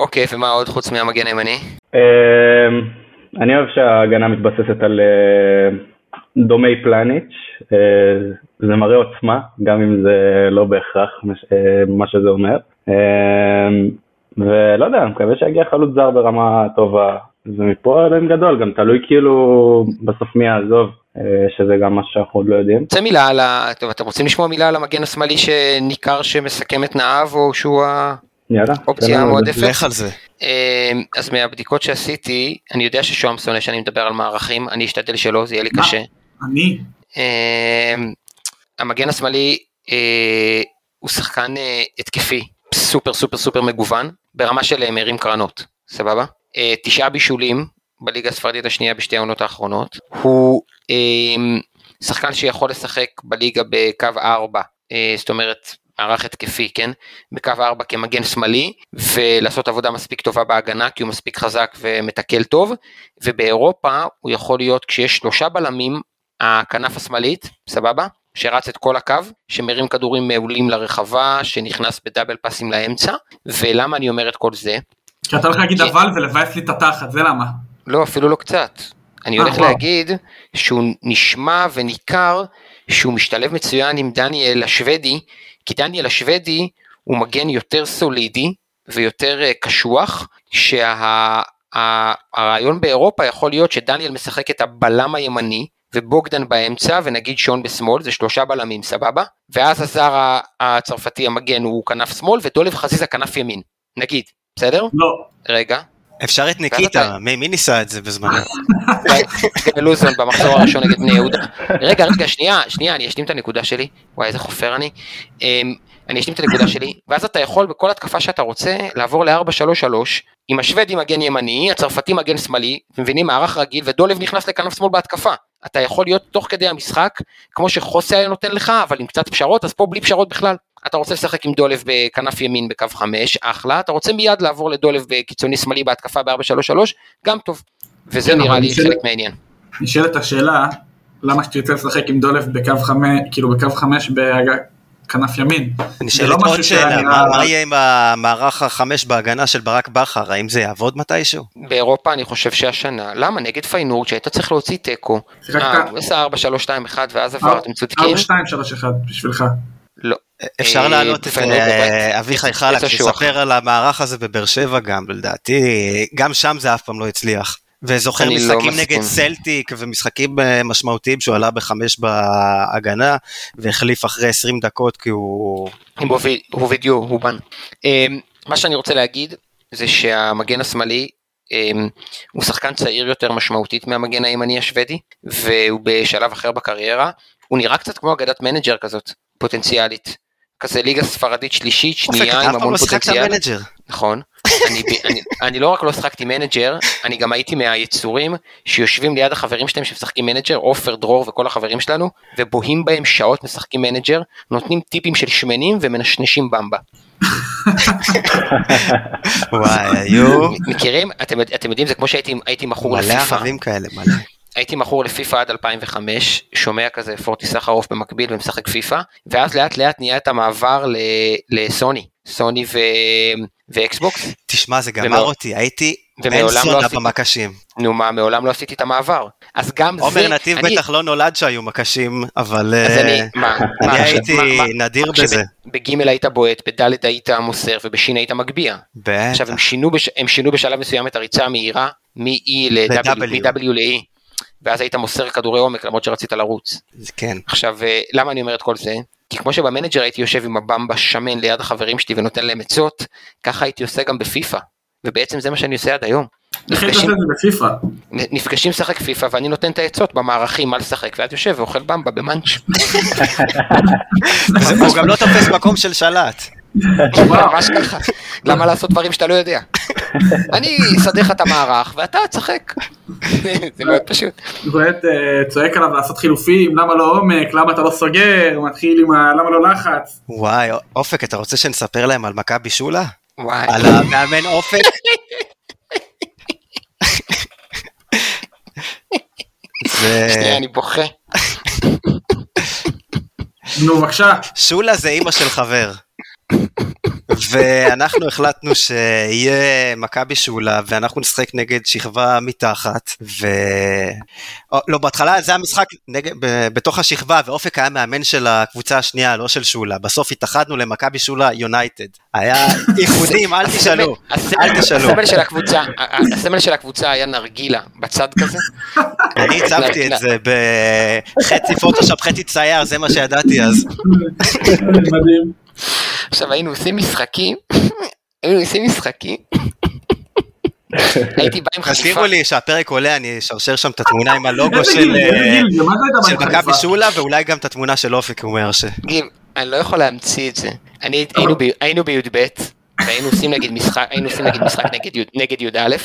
אוקיי, ומה עוד חוץ מהמגן הימני? אמ, אני אוהב שההגנה מתבססת על אה, דומי פלניץ', אה, זה מראה עוצמה, גם אם זה לא בהכרח אה, מה שזה אומר. אה, ולא יודע, אני מקווה שיגיע חלוץ זר ברמה טובה, ומפה אלוהים גדול, גם תלוי כאילו בסוף מי יעזוב, שזה גם מה שאנחנו עוד לא יודעים. רוצה מילה על ה... טוב, אתם רוצים לשמוע מילה על המגן השמאלי שניכר שמסכם את נאיו, או שהוא האופציה המועדפת? לך על זה. אז מהבדיקות שעשיתי, אני יודע ששוהם שונא שאני מדבר על מערכים, אני אשתדל שלא, זה יהיה לי קשה. אני? אמ, המגן השמאלי אה, הוא שחקן אה, התקפי סופר סופר סופר מגוון ברמה של אה, מרים קרנות, סבבה? תשעה בישולים בליגה הספרדית השנייה בשתי העונות האחרונות. הוא אמ, שחקן שיכול לשחק בליגה בקו 4, זאת אומרת מערך התקפי, כן? בקו 4 כמגן שמאלי, ולעשות עבודה מספיק טובה בהגנה, כי הוא מספיק חזק ומתקל טוב, ובאירופה הוא יכול להיות כשיש שלושה בלמים הכנף השמאלית, סבבה? שרץ את כל הקו, שמרים כדורים מעולים לרחבה, שנכנס בדאבל פאסים לאמצע, ולמה אני אומר את כל זה? כי אתה הולך להגיד. אבל ולבאס לי את התחת, זה למה. לא, אפילו לא קצת. אני אה, הולך. להגיד שהוא נשמע וניכר שהוא משתלב מצוין עם דניאל השוודי, כי דניאל השוודי הוא מגן יותר סולידי ויותר אה, קשוח, שהרעיון באירופה יכול להיות שדניאל משחק את הבלם הימני, ובוגדן באמצע ונגיד שון בשמאל זה שלושה בלמים סבבה ואז הזר הצרפתי המגן הוא כנף שמאל ודולב חזיזה כנף ימין נגיד בסדר לא. רגע אפשר את ניקיטה, מי מי ניסה את זה בזמנו? לוזון במחזור הראשון נגד בני יהודה. רגע, רגע, שנייה, שנייה, אני אשלים את הנקודה שלי. וואי, איזה חופר אני. אמ, אני אשלים את הנקודה שלי, ואז אתה יכול בכל התקפה שאתה רוצה לעבור ל-4-3-3, עם השוודי מגן ימני, הצרפתי מגן שמאלי, מבינים, מערך רגיל, ודולב נכנס לכנף שמאל בהתקפה. אתה יכול להיות תוך כדי המשחק, כמו שחוסי היה נותן לך, אבל עם קצת פשרות, אז פה בלי פשרות בכלל. אתה רוצה לשחק עם דולב בכנף ימין בקו 5, אחלה, אתה רוצה מיד לעבור לדולב בקיצוני שמאלי בהתקפה ב-4-3-3, גם טוב. וזה כן, נראה לי בשביל- חלק מהעניין. נשאלת השאלה, למה שתרצה לשחק עם דולף בקו חמש, כאילו בקו חמש בכנף ימין? נשאלת לא עוד משהו שאלה, מה מה יהיה עם המערך החמש בהגנה של ברק בכר, האם זה יעבוד מתישהו? באירופה אני חושב שהשנה, למה? נגד פיינורד שהיית צריך להוציא תיקו. שיחקת אה, הוא עשה 4, 3, 2, 1 ואז עבר, אתם צודקים? 4, 2, 3, 1 בשבילך. לא. אפשר אה, להעלות את אה. אביחי חלק. שיספר על המערך הזה בבאר שבע גם, לדעתי, גם שם זה אף פעם לא הצליח. וזוכר לא משחקים מסכים. נגד סלטיק ומשחקים אה, משמעותיים שהוא עלה בחמש בהגנה והחליף אחרי 20 דקות כי הוא... עם הובי- הובידיו, הובן. אמ, מה שאני רוצה להגיד זה שהמגן השמאלי אמ, הוא שחקן צעיר יותר משמעותית מהמגן הימני השוודי והוא בשלב אחר בקריירה. הוא נראה קצת כמו אגדת מנג'ר כזאת, פוטנציאלית. כזה ליגה ספרדית שלישית, שנייה עם אף פעם המון לא שיחקת פוטנציאל. מנג'ר. נכון. אני, אני, אני לא רק לא שחקתי מנג'ר, אני גם הייתי מהיצורים שיושבים ליד החברים שלהם שמשחקים מנג'ר, עופר, דרור וכל החברים שלנו, ובוהים בהם שעות משחקים מנג'ר, נותנים טיפים של שמנים ומנשנשים במבה. וואי, היו מכירים? אתם, אתם יודעים, זה כמו שהייתי הייתי מכור מלא לפיפא. ערבים כאלה, מלא. הייתי מכור לפיפא עד 2005, שומע כזה פורטי סחרוף במקביל ומשחק פיפא, ואז לאט לאט נהיה את המעבר ל- לסוני, סוני ו... ואקסבוקס. תשמע, זה גמר ומעולם- אותי, הייתי ומעולם לא עשיתי- במקשים. נו מה, מעולם לא עשיתי את המעבר. אז גם זה... עומר נתיב אני- בטח לא נולד שהיו מקשים, אבל אז אה, אני, מה, אני מה, הייתי מה- נדיר בזה. בגימל היית בועט, בדלת היית מוסר ובשין היית מגביה. עכשיו בטח. הם שינו, בש... הם שינו בשלב מסוים את הריצה המהירה מ-E ל-W, ל-E, ואז היית מוסר כדורי עומק למרות שרצית לרוץ. זה כן. עכשיו, אה, למה אני אומר את כל זה? כי כמו שבמנג'ר הייתי יושב עם הבמבה שמן ליד החברים שלי ונותן להם עצות, ככה הייתי עושה גם בפיפא. ובעצם זה מה שאני עושה עד היום. נפגשים- נפגשים לשחק פיפא ואני נותן את העצות במערכים מה לשחק ואת יושב ואוכל במבה במאנץ'. הוא גם לא תופס מקום של שלט. ממש ככה. למה לעשות דברים שאתה לא יודע? אני אסדר לך את המערך ואתה תשחק. זה מאוד פשוט. באמת אה, צועק עליו לעשות חילופים, למה לא עומק, למה אתה לא סוגר, מתחיל עם ה... למה לא לחץ. וואי, אופק, אתה רוצה שנספר להם על מכבי שולה? וואי. על המאמן אופק? שנייה אני בוכה. נו בבקשה. שולה זה אימא של חבר. ואנחנו החלטנו שיהיה מכבי שולה ואנחנו נשחק נגד שכבה מתחת ו... או, לא בהתחלה זה היה משחק נגד, ב, בתוך השכבה ואופק היה מאמן של הקבוצה השנייה לא של שולה בסוף התאחדנו למכבי שולה יונייטד. היה איחודים אל תשאלו. אל תשאלו. הסמל של הקבוצה, הסמל של הקבוצה היה נרגילה. בצד כזה. אני הצבתי את זה בחצי פוטושופ חצי צייר זה מה שידעתי אז. מדהים. עכשיו היינו עושים משחקים, היינו עושים משחקים. הייתי בא עם חליפה. תזכירו לי שהפרק עולה אני אשרשר שם את התמונה עם הלוגו של אה, מכבי? שולה ואולי גם את התמונה של אופק הוא אומר ש... גיל, אני לא יכול להמציא את זה. אני, היינו, בי"ב, והיינו עושים נגיד משחק, היינו עושים נגיד משחק נגד י"א,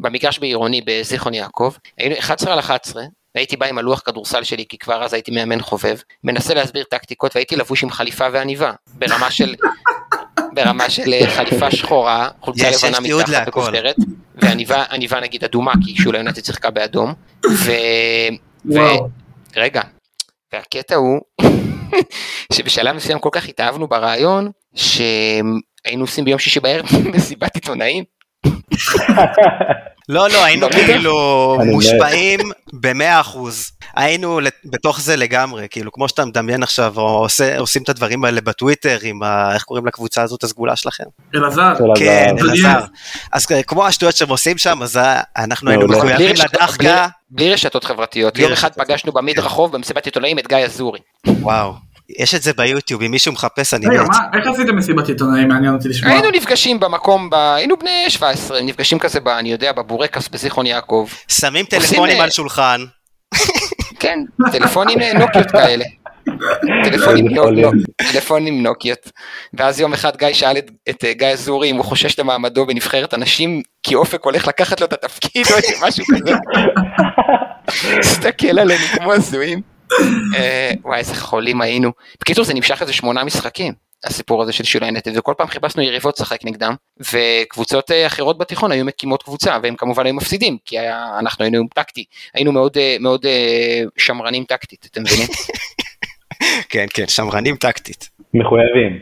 במגרש בעירוני בזיכרון יעקב, היינו 11 על 11, והייתי בא עם הלוח כדורסל שלי, כי כבר אז הייתי מאמן חובב, מנסה להסביר טקטיקות, והייתי לבוש עם חליפה ועניבה, ברמה של, ברמה של אה, חליפה שחורה, חולצה לבנה מתחת להכל. בכופתרת, ועניבה עניבה נגיד אדומה, כי שולה יונתן שיחקה באדום, ו... ו... רגע, והקטע הוא שבשלב מסוים כל כך התאהבנו ברעיון שהיינו עושים ביום שישי בערב מסיבת עיתונאים. לא, לא, היינו. כאילו. מושפעים במאה אחוז. היינו לת- בתוך זה לגמרי, כאילו, כמו שאתה מדמיין עכשיו, או עושה- עושים את הדברים האלה בטוויטר עם ה... איך קוראים לקבוצה הזאת הסגולה שלכם? אלעזר, כן. אלעזר. אז כמו השטויות שהם עושים שם, אז אנחנו היינו מחויבים לדחקה. בלי- רשתות חברתיות. יום אחד. פגשנו במדרחוב במסיבת עיתונאים את גיא אזורי. וואו, יש את זה ביוטיוב, אם מישהו מחפש אני רגע, איך עשיתם מסיבת עיתונאים? מעניין אותי לשמוע. היינו נפגשים במקום, ב- היינו בני 17, נפגשים כזה, ב- אני יודע, בבורקס בזיכרון יעקב. שמים טלפונים אה, על שולחן, כן, טלפונים אה, נוקיות כאלה. טלפונים, נו- יכול להיות. נו- טלפונים נוקיות. ואז יום אחד גיא שאל את, את אה, גיא אזורי אם הוא חושש למעמדו בנבחרת הנשים, כי אופק הולך לקחת לו את התפקיד או משהו כזה. הסתכל עלינו כמו הזויים. אה, וואי איזה חולים היינו. בקיצור זה נמשך איזה שמונה משחקים. הסיפור הזה של שיעור יונייטד וכל פעם חיפשנו יריבות לשחק נגדם וקבוצות אה, אחרות בתיכון היו מקימות קבוצה והם כמובן היו מפסידים כי היה, אנחנו היינו טקטי היינו מאוד אה, מאוד שמרנים טקטית אתם מבינים כן, כן, שמרנים טקטית. מחויבים.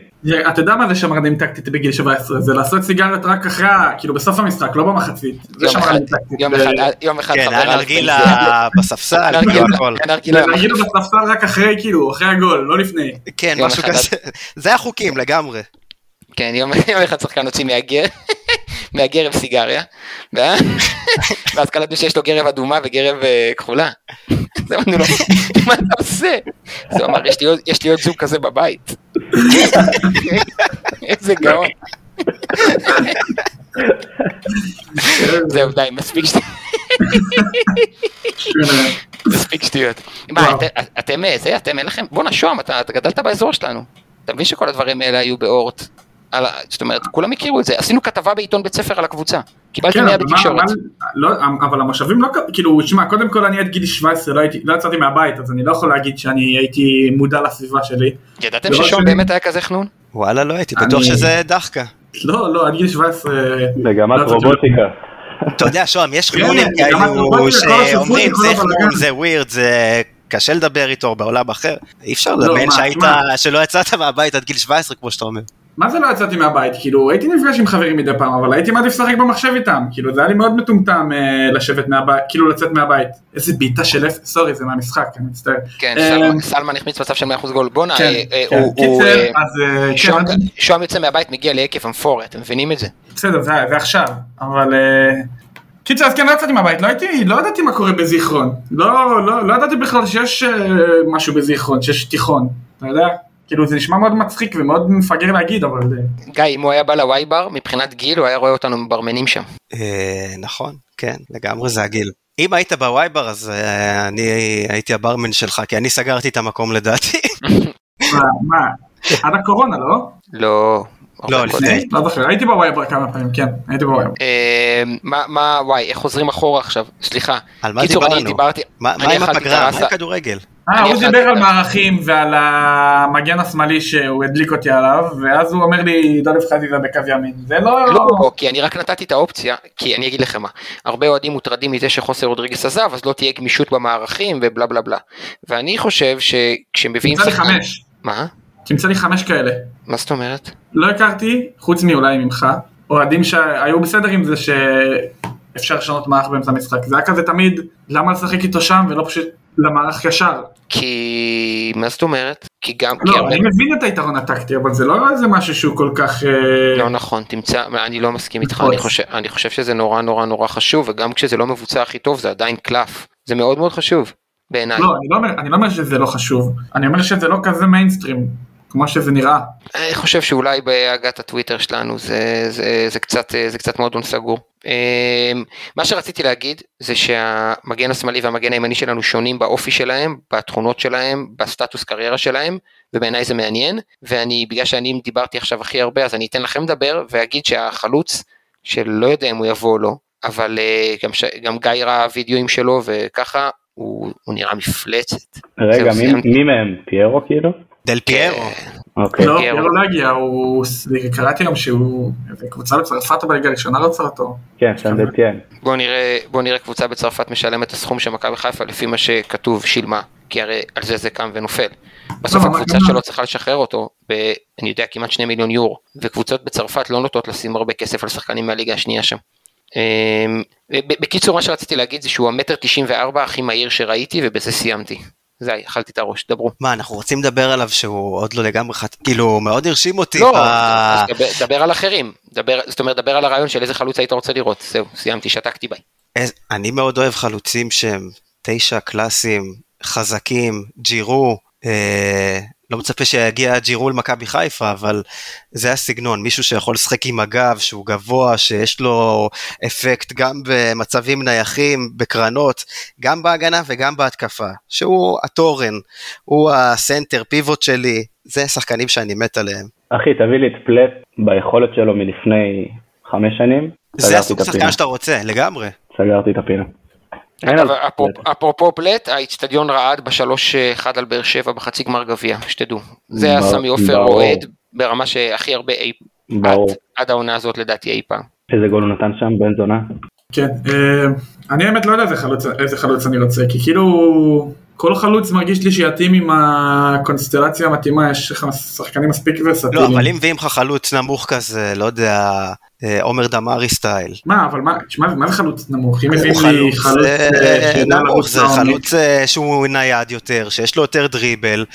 אתה יודע מה זה שמרנים טקטית בגיל 17? זה לעשות סיגריות רק אחרי, כאילו בסוף המשחק, לא במחצית. זה יום אחד שמרנים טקטית. יום אחד יום אחד כן, חבר היה אלף נרגילה פנסיה. בספסל, נרגילה, הכל. נרגילה להגיד לו בספסל רק אחרי, כאילו, אחרי הגול, לא לפני. כן, משהו כזה. זה החוקים לגמרי. כן, יום, יום אחד שחקן הוציא מהגר, מהגרב סיגריה, ואז ואז קלטנו שיש לו גרב אדומה וגרב אה, כחולה. אז אמרנו לו, מה אתה עושה? אז הוא אמר, "יש לי עוד- זוג כזה בבית. איזה גאון. זהו, די, מספיק שטויות. מספיק שטויות. מה. אתם- אה, זה, אתם אין לכם, בואנה שוהם, אתה גדלת באזור שלנו. אתה מבין שכל הדברים האלה היו באורט? על ה- זאת אומרת, כולם הכירו את זה. עשינו כתבה בעיתון בית ספר על הקבוצה. קיבלתי כן, 100 אבל מה- בתקשורת. לא, אבל המושבים לא, כאילו, שמע, קודם כל אני עד גיל 17 לא הייתי, לא יצאתי מהבית, אז אני לא יכול להגיד שאני הייתי מודע לסביבה שלי. ידעתם ששום באמת היה כזה חנון? וואלה, לא הייתי אני- בטוח שזה דחקה. לא, לא, עד גיל 17... מגמת לא רובוטיקה. אתה יודע, שוהם, יש כן, חנונים כאלו השותפות שאומרים, זה הבלגן." חנון, זה ווירד, זה קשה לדבר איתו בעולם אחר. אי אפשר לא, לדמיין שהיית. שלא יצאת מהבית עד גיל 17, כמו שאתה אומר. מה זה לא יצאתי מהבית? כאילו, הייתי נפגש עם חברים מדי פעם, אבל הייתי מעדיף לשחק במחשב איתם. כאילו, זה היה לי מאוד מטומטם אה, לשבת מהבית, כאילו לצאת מהבית. איזה בעיטה של אפס, סורי, זה מהמשחק, אני מצטער. כן, אה, סלמן- החמיץ מצב של 100% גול. בואנה, כן, אה, אה, כן. הוא-. קיצר, אה, אז אה, שוהם- כן, שוהם יוצא מהבית, מגיע להיקף אמפוריה, אתם מבינים את זה? בסדר, זה זה עכשיו, אבל... אה, קיצר, אז כן, לא יצאתי מהבית, לא הייתי, לא ידעתי מה קורה בזיכרון. לא, לא, לא ידעתי בכלל שיש אה, משהו בזיכרון, שיש תיכון, אתה יודע? כאילו, זה נשמע מאוד מצחיק ומאוד מפגר להגיד, אבל... גיא, אם הוא היה בא לווייבר, מבחינת גיל, הוא היה רואה אותנו מברמנים שם. אה, נכון, כן, לגמרי זה הגיל. אם היית בווייבר אז אה, אני הייתי הברמן שלך, כי אני סגרתי את המקום לדעתי. מה, מה, עד הקורונה, לא? לא. לא. לפני. לא זוכר, הייתי בווייבר כמה פעמים, כן, הייתי בווייבר. אה, מה, מה, וואי, איך חוזרים אחורה עכשיו? סליחה. על מה קיצור, אני דיברנו? דיברתי, מה עם הפגרה? מה. עם כדורגל? אה, הוא דיבר על מערכים ועל המגן השמאלי שהוא הדליק אותי עליו, ואז הוא אומר לי, דולף חזיזה בקו ימין. זה לא... לא, כי אני רק נתתי את האופציה, כי אני אגיד לכם מה, הרבה אוהדים מוטרדים מזה שחוסר רודריגס עזב, אז לא תהיה גמישות במערכים ובלה בלה בלה. ואני חושב שכשמביאים תמצא לי חמש. מה? תמצא לי חמש כאלה. מה זאת אומרת? לא הכרתי, חוץ מאולי ממך, אוהדים שהיו בסדר עם זה שאפשר לשנות מערך באמצע המשחק. זה היה כזה תמיד, למה לשחק איתו שם ולא פשוט למערך ישר. כי... מה זאת אומרת? כי גם... כי לא, הרבה- אני מבין את היתרון הטקטי, אבל זה לא איזה משהו שהוא כל כך... אה, לא נכון, תמצא, אני לא מסכים איתך, נכון. אני חושב, אני חושב שזה נורא נורא נורא חשוב, וגם כשזה לא מבוצע הכי טוב זה עדיין קלף, זה מאוד מאוד חשוב, בעיניי. לא, אני לא אומר- אני לא אומר שזה לא חשוב, אני אומר שזה לא כזה מיינסטרים, כמו שזה נראה. אני חושב שאולי בהגת הטוויטר שלנו זה, זה, זה, קצת, זה קצת מועדון סגור. אמ, מה שרציתי להגיד זה שהמגן השמאלי והמגן הימני שלנו שונים באופי שלהם, בתכונות שלהם, בסטטוס קריירה שלהם, ובעיניי זה מעניין, ואני, בגלל שאני דיברתי עכשיו הכי הרבה, אז אני אתן לכם לדבר, ואגיד שהחלוץ, שלא יודע אם הוא יבוא או לא, אבל אה, גם, ש... גם גיא ראה וידאוים שלו, וככה, הוא, הוא נראה מפלצת. רגע, מי-. מי מהם? פיירו כאילו? דל פיירו. אוקיי. לא, פיירו. פיירו לא הגיע, הוא... קראתי היום שהוא... קבוצה בצרפת בליגה הראשונה לא רוצה אותו. כן, סנדטיין. בואו נראה, בוא נראה קבוצה בצרפת משלמת את הסכום שמכבי חיפה לפי מה שכתוב שילמה כי הרי על זה זה קם ונופל. בסוף לא, הקבוצה אבל- שלו צריכה לשחרר אותו, ב, אני יודע, כמעט 2 מיליון יורו, וקבוצות בצרפת לא נוטות לשים הרבה כסף על שחקנים מהליגה השנייה שם. אמ, בקיצור, מה שרציתי להגיד זה שהוא המטר 94 הכי מהיר שראיתי, ובזה סיימתי. זה, אכלתי את הראש, דברו. מה, אנחנו רוצים לדבר עליו שהוא עוד לא לגמרי חת... כאילו, מאוד הרשים אותי. לא, ב- דבר, דבר על אחרים, דבר, זאת אומרת, דבר על הרעיון של איזה חלוץ היית רוצה לראות, זהו, סיימתי, שתקתי ביי. איז- אני מאוד אוהב חלוצים שהם תשע קלאסים, חזקים, ג'ירו. אה, לא מצפה שיגיע ג'ירו למכבי חיפה, אבל זה הסגנון, מישהו שיכול לשחק עם הגב, שהוא גבוה, שיש לו אפקט גם במצבים נייחים, בקרנות, גם בהגנה וגם בהתקפה, שהוא התורן, הוא הסנטר, פיבוט שלי, זה שחקנים שאני מת עליהם. אחי, תביא לי את פלט ביכולת שלו מלפני חמש שנים. זה הסוג. שחקן שאתה רוצה, לגמרי. סגרתי את הפינה. אפרופו פלט, האיצטדיון רעד בשלוש אחד על באר שבע בחצי גמר גביע, שתדעו. זה היה סמי עופר. אוהד ברמה שהכי הרבה אי, ברור. עד, העונה הזאת לדעתי אי פעם. איזה גול הוא נתן שם, בן זונה? כן, אה, אני האמת לא יודע איזה חלוץ אני רוצה, כי כאילו כל חלוץ מרגיש לי שיתאים עם הקונסטלציה המתאימה, יש לך שחקנים מספיק לא, ורסטיליים. אבל אם מביאים לך חלוץ נמוך כזה, לא יודע, אה, עומר דמארי style. מה, אבל מה, תשמע, מה זה חלוץ נמוך? אם מביאים הוא לי חלוץ אה, אה, נמוך, זה. חלוץ אה, שהוא נייד יותר, שיש לו יותר דריבל,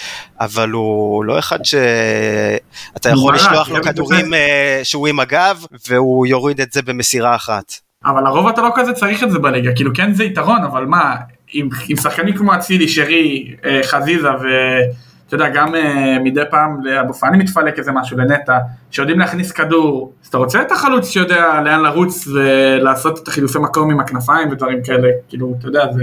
אבל הוא לא אחד שאתה יכול וואלה, לשלוח לו כדורים אה, שהוא עם הגב, והוא יוריד את זה במסירה אחת. אבל לרוב אתה לא כזה צריך את זה בליגה, כאילו כן זה יתרון, אבל מה, עם, עם שחקנים כמו אצילי, שרי, אה, חזיזה ואתה יודע, גם אה, מדי פעם לאבו פאני מתפלק איזה משהו, לנטע, שיודעים להכניס כדור, אז אתה רוצה את החלוץ שיודע לאן לרוץ ולעשות את החילופי מקום עם הכנפיים ודברים כאלה, כאילו, אתה יודע, זה...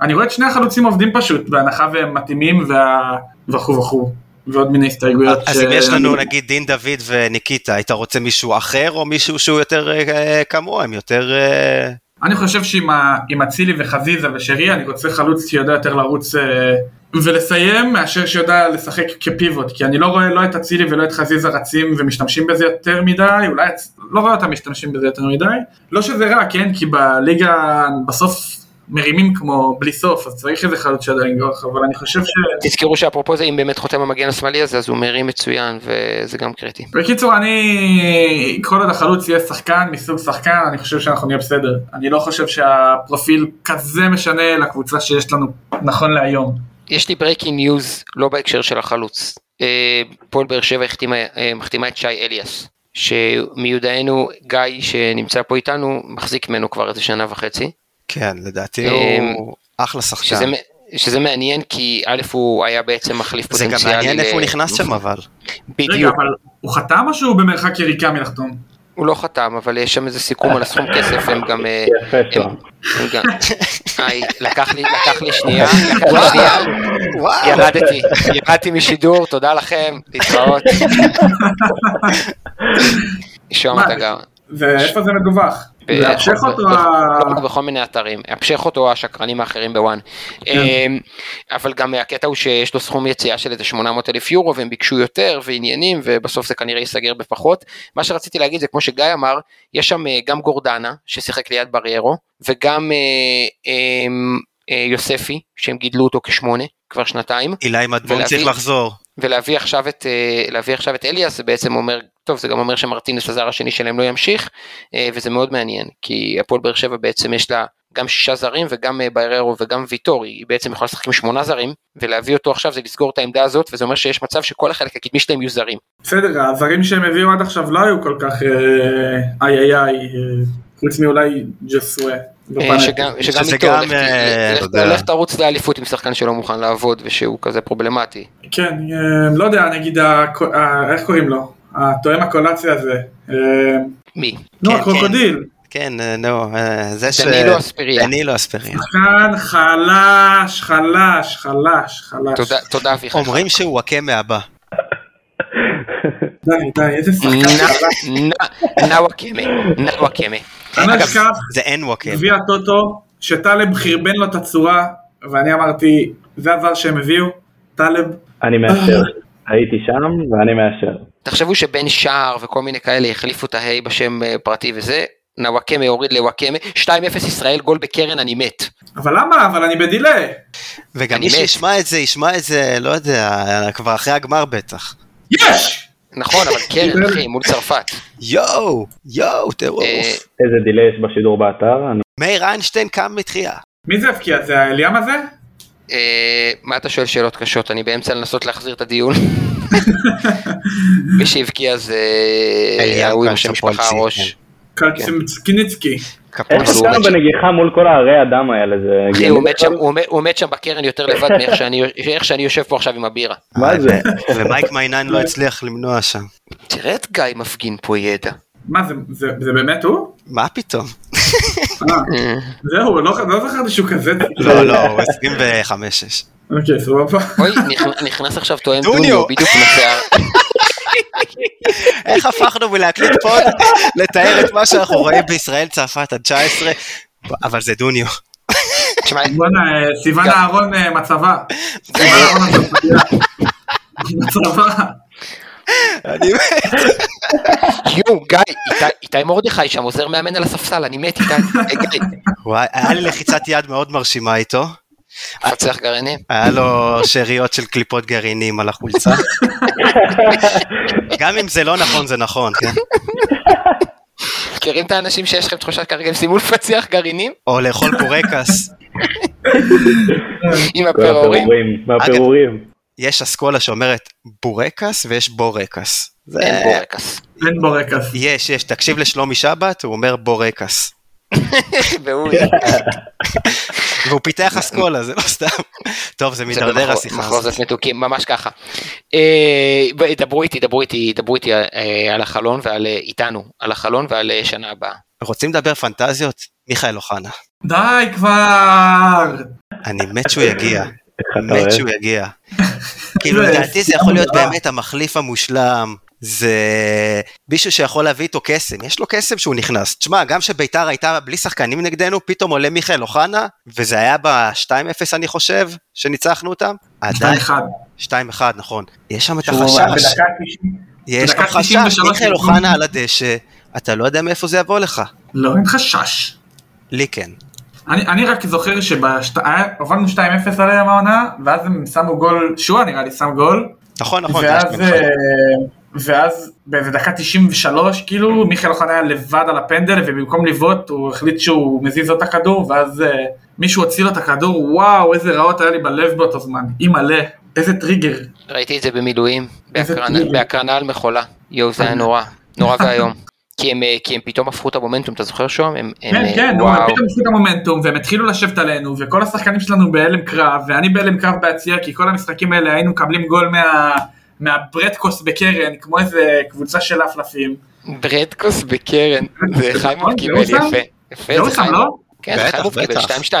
אני רואה את שני החלוצים עובדים פשוט, בהנחה והם מתאימים וה... וכו' וכו', ועוד מיני הסתייגויות. אז אם יש לנו נגיד דין דוד וניקיטה, היית רוצה מישהו אחר או מישהו שהוא יותר אה, כמוהם, יותר... אני חושב שעם אצילי וחזיזה ושרי אני רוצה חלוץ שיודע יותר לרוץ אה, ולסיים מאשר שיודע לשחק כפיבוט כי אני לא רואה לא את אצילי ולא את חזיזה רצים ומשתמשים בזה יותר מדי אולי לא רואה אותם משתמשים בזה יותר מדי. לא שזה רע כן? כי בליגה בסוף מרימים כמו בלי סוף אז צריך איזה חלוץ שיודע לנגוח אבל אני חושב ש... תזכרו שאפרופו זה אם באמת חותם המגן השמאלי הזה אז הוא מרים מצוין וזה גם קריטי. בקיצור אני כל עוד החלוץ יהיה שחקן מסוג שחקן אני חושב שאנחנו נהיה בסדר אני לא חושב שהפרופיל כזה משנה לקבוצה שיש לנו נכון להיום. יש לי breaking news לא בהקשר של החלוץ. אה, פועל באר שבע אה, מחתימה את שי אליאס שמיודענו גיא שנמצא פה איתנו מחזיק ממנו כבר איזה שנה וחצי. כן, לדעתי אה, הוא אחלה שזה, שחקן. מ- שזה מעניין כי א' הוא היה בעצם מחליף זה פוטנציאלי. גם מעניין ל- איפה הוא נכנס שם אבל. רגע, בדיוק. אבל הוא חתם או שהוא במרחק יריקה מלחתום? הוא לא חתם אבל יש שם איזה סיכום על הסכום כסף הם גם. אה, לקח לי לקח לי שנייה. לקח לי שנייה. וואו. ירדתי, ירדתי משידור, תודה לכם, להתראות. שוהם מה, אתה גר. ואיפה זה מדווח? המשך אותו בכל מיני אתרים, המשך אותו השקרנים האחרים בוואן. כן. אמ, אבל גם הקטע הוא שיש לו סכום יציאה של איזה 800 אלף יורו והם ביקשו יותר ועניינים ובסוף זה כנראה ייסגר בפחות. מה שרציתי להגיד זה כמו שגיא אמר, יש שם אה, גם גורדנה ששיחק ליד בריירו וגם אה, אמ, אה, יוספי שהם גידלו אותו כשמונה כבר שנתיים. אילי מדמון צריך לחזור. ולהביא עכשיו את אה, להביא עכשיו את אליאס זה בעצם אומר טוב זה גם אומר שמרטינס הזר השני שלהם לא ימשיך אה, וזה מאוד מעניין כי הפועל באר שבע בעצם יש לה גם שישה זרים וגם אה, בררו וגם ויטור היא בעצם יכולה לשחק עם שמונה זרים ולהביא אותו עכשיו זה לסגור את העמדה הזאת וזה אומר שיש מצב שכל החלק הקדמי שלהם יהיו זרים. בסדר, הזרים שהם הביאו עד עכשיו לא היו כל כך אה, איי איי איי, חוץ מאולי ג'סווה. שגם איתו גם, לך- אה, לך- אתה יודע. לך תרוץ לאליפות עם שחקן שלא מוכן לעבוד ושהוא כזה פרובלמטי. כן, לא יודע, נגיד, איך קוראים לו? התואם הקולציה הזה. אה, מי? נו, כן, הקרוקודיל. כן, אה, נו, אה, זה ש... דנילו אספריה. דנילו אספריה. שחקן חלש, חלש, חלש, חלש. תודה תודה אביחי. אומרים שהוא וואקמה הבא. די, די, איזה שחקן חלש. נאוואקמה, נאוואקמה. אני לא אגב, אשכח, זה אין וואקמה. גביע הטוטו, שטלב חרבן לו את הצורה, ואני אמרתי, זה הזר שהם הביאו, טלב, אני מאשר. הייתי שם ואני מאשר. תחשבו שבן שער וכל מיני כאלה החליפו את ההי בשם אה, פרטי וזה, נוואקמה יוריד לוואקמה, 2-0 ישראל, גול בקרן, אני מת. אבל למה? אבל אני בדיליי. וגם מי. שישמע את זה, ישמע את זה, לא יודע, כבר אחרי הגמר בטח. יש! נכון, אבל קרן, אחי, מול צרפת. יואו, יואו, טירוף. אה, איזה דיליי יש בשידור באתר? מאיר איינשטיין קם מתחייה. מי זה הבקיע? זה האליאם הזה? אה, מה אתה שואל שאלות קשות? אני באמצע לנסות להחזיר את הדיון. מי שהבקיע זה אליהו ההוא עם השם משפחה קלצ'פולצי, הראש. קלצ'קיניצקי. איך מת בנגיחה מול כל הערי הדם האלה? זה אחי, הוא מת שם- שם בקרן יותר לבד מאיך שאני- יושב פה עכשיו עם הבירה. מה זה? ומייק מיינן לא הצליח למנוע שם. תראה את גיא מפגין פה ידע. מה זה, זה, זה באמת הוא? מה פתאום? אה, זהו, לא, לא זכרתי שהוא כזה. לא, לא, הוא 25-6. אוקיי, סבבה. אוי, נכ- נכנס עכשיו תואם דוניו. בדיוק עם השיער. איך הפכנו מלהקליט פוד לתאר את מה שאנחנו רואים בישראל צרפת עד 19? אבל זה דוניו. בואנה, אה, סיוון גם- אהרון אה, מצבה. סיוון אהרון מצבה. אני מת. יואו, גיא, איתי- מרדכי שם עוזר מאמן על הספסל, אני מת איתי. אה, וואי, היה לי לחיצת יד מאוד מרשימה איתו. מפצח גרעינים. היה לו שאריות של קליפות גרעינים על החולצה. גם אם זה לא נכון, זה נכון, כן? מכירים את האנשים שיש לכם תחושת כרגע הם סיימו לפצח גרעינים? או לאכול בורקס. עם? הפירורים, מהפירורים. יש אסכולה שאומרת בורקס ויש בורקס. זה- אין בורקס. אין בורקס. יש, יש, תקשיב לשלומי שבת, הוא אומר בורקס. והוא... פיתח אסכולה, זה לא סתם. טוב, זה מידרדר במחוז- השיחה הזאת. מחוזות מתוקים, ממש ככה. אה, דברו איתי, דברו איתי, דברו איתי אה, על החלון ועל אה, איתנו, על החלון ועל שנה הבאה. רוצים לדבר פנטזיות? מיכאל אוחנה. די כבר! אני מת שהוא יגיע. מת שהוא יגיע. כאילו זה לדעתי זה יכול להיות באמת המחליף המושלם. זה מישהו שיכול להביא איתו קסם, יש לו קסם שהוא נכנס. תשמע, גם שביתר הייתה בלי שחקנים נגדנו, פתאום עולה מיכאל אוחנה, וזה היה ב-2-0 אני חושב, שניצחנו אותם. עדיין, 2-1. 2-1, נכון. יש שם את החשש, בדקה 90. יש גם חשש, 93 מיכאל אוחנה על הדשא, אתה לא יודע מאיפה זה יבוא לך. לא, אין חשש. לי כן. אני, אני רק זוכר שהובלנו 2-0 עליהם העונה, ואז הם שמו גול, שועה נראה לי שם גול, נכון, נכון, ואז. אה, ואז באיזה דקה 93 כאילו מיכאל אוחנה היה לבד על הפנדל ובמקום לבעוט הוא החליט שהוא מזיז לו את הכדור ואז אה, מישהו הוציא לו את הכדור וואו איזה רעות היה לי בלב באותו זמן אימא'לה איזה טריגר ראיתי את זה במילואים, בהקרנה- על מכולה. יואו, זה היה נורא, נורא ואיום. כי הם, אה, כי הם פתאום הפכו את המומנטום, אתה זוכר שוהם? הם, הם, כן אה, כן נו, וואו. פתאום עשו את המומנטום והם התחילו לשבת עלינו וכל השחקנים שלנו בהלם קרב ואני בהלם קרב ביציע כי כל המשחקים האלה היינו מקבלים גול מה... מהברדקוס בקרן כמו איזה קבוצה של אפלפים. ברדקוס בקרן, זה חיימוב זה קיבל שם? יפה. יפה, זה שם, חיימוב. לא? כן, בטח, חיימוב קיבל בטח. 2-2.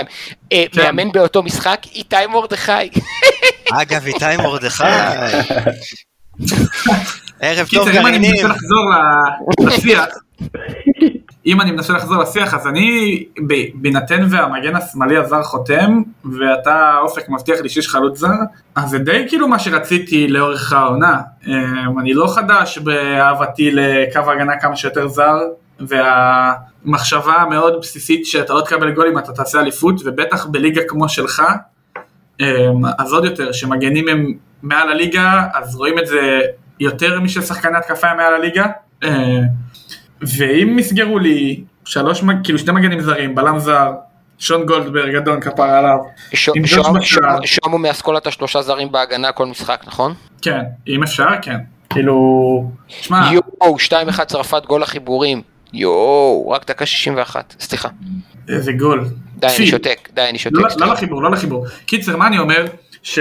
אה, כן. מאמן באותו משחק, איתי מרדכי. אגב, איתי מרדכי. ערב טוב קיצר, אם אני גרעינים. מנסה לחזור לשיח, אם אני מנסה לחזור לשיח, אז אני, בהינתן והמגן השמאלי הזר חותם, ואתה אופק מבטיח לי שיש חלוץ זר, אז זה די כאילו מה שרציתי לאורך העונה. אמ, אני לא חדש באהבתי לקו הגנה כמה שיותר זר, והמחשבה המאוד בסיסית שאתה לא תקבל גולים אתה תעשה אליפות, ובטח בליגה כמו שלך, אמ, אז עוד יותר, שמגנים הם מעל הליגה, אז רואים את זה יותר משל שחקני התקפה מעל הליגה. אה, ואם יסגרו לי שלוש, כאילו שני מגנים זרים, בלם זר, שון גולדברג, אדון כפרה עליו, ש- עם שוהם- ג'וש בשער. שוהם- שוהם הוא מאסכולת השלושה זרים בהגנה כל משחק, נכון? כן, אם אפשר, כן. כאילו, שמע, יואו, 2-1 צרפת גול החיבורים. יואו, רק דקה 61, סליחה. איזה גול. די, אני. שותק, די, אני שותק. לא, לא. לחיבור, לא לחיבור. קיצר, מה אני אומר? ש...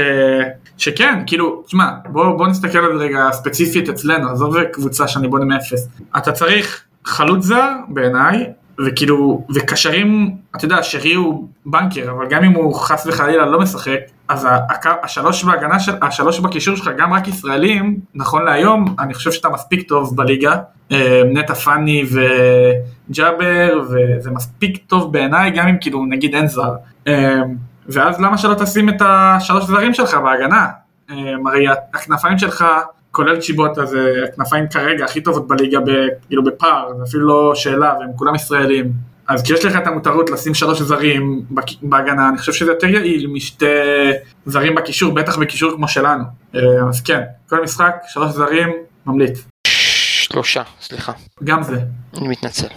שכן, כאילו, תשמע, בוא, בוא נסתכל על זה רגע ספציפית אצלנו, עזוב קבוצה שאני בונה מאפס. אתה צריך חלוץ זר, בעיניי, וכאילו, וקשרים, אתה יודע, שרי הוא בנקר, אבל גם אם הוא חס וחלילה לא משחק, אז השלוש בהגנה של, השלוש בקישור שלך, גם רק ישראלים, נכון להיום, אני חושב שאתה מספיק טוב בליגה. אה, נטע פאני וג'אבר, וזה מספיק טוב בעיניי, גם אם כאילו נגיד אין זר. ואז למה שלא תשים את השלוש זרים שלך בהגנה? אה, הרי הכנפיים שלך, כולל צ'יבוטה זה הכנפיים כרגע הכי טובות בליגה, ב- כאילו בפער, זה אפילו לא שאלה, והם כולם ישראלים. אז כשיש לך את המותרות לשים שלוש זרים בהגנה, אני חושב שזה יותר יעיל משתי זרים בקישור, בטח בקישור כמו שלנו. אה, אז כן, כל משחק, שלוש זרים, ממליץ. שלושה, סליחה, גם זה. אני מתנצל.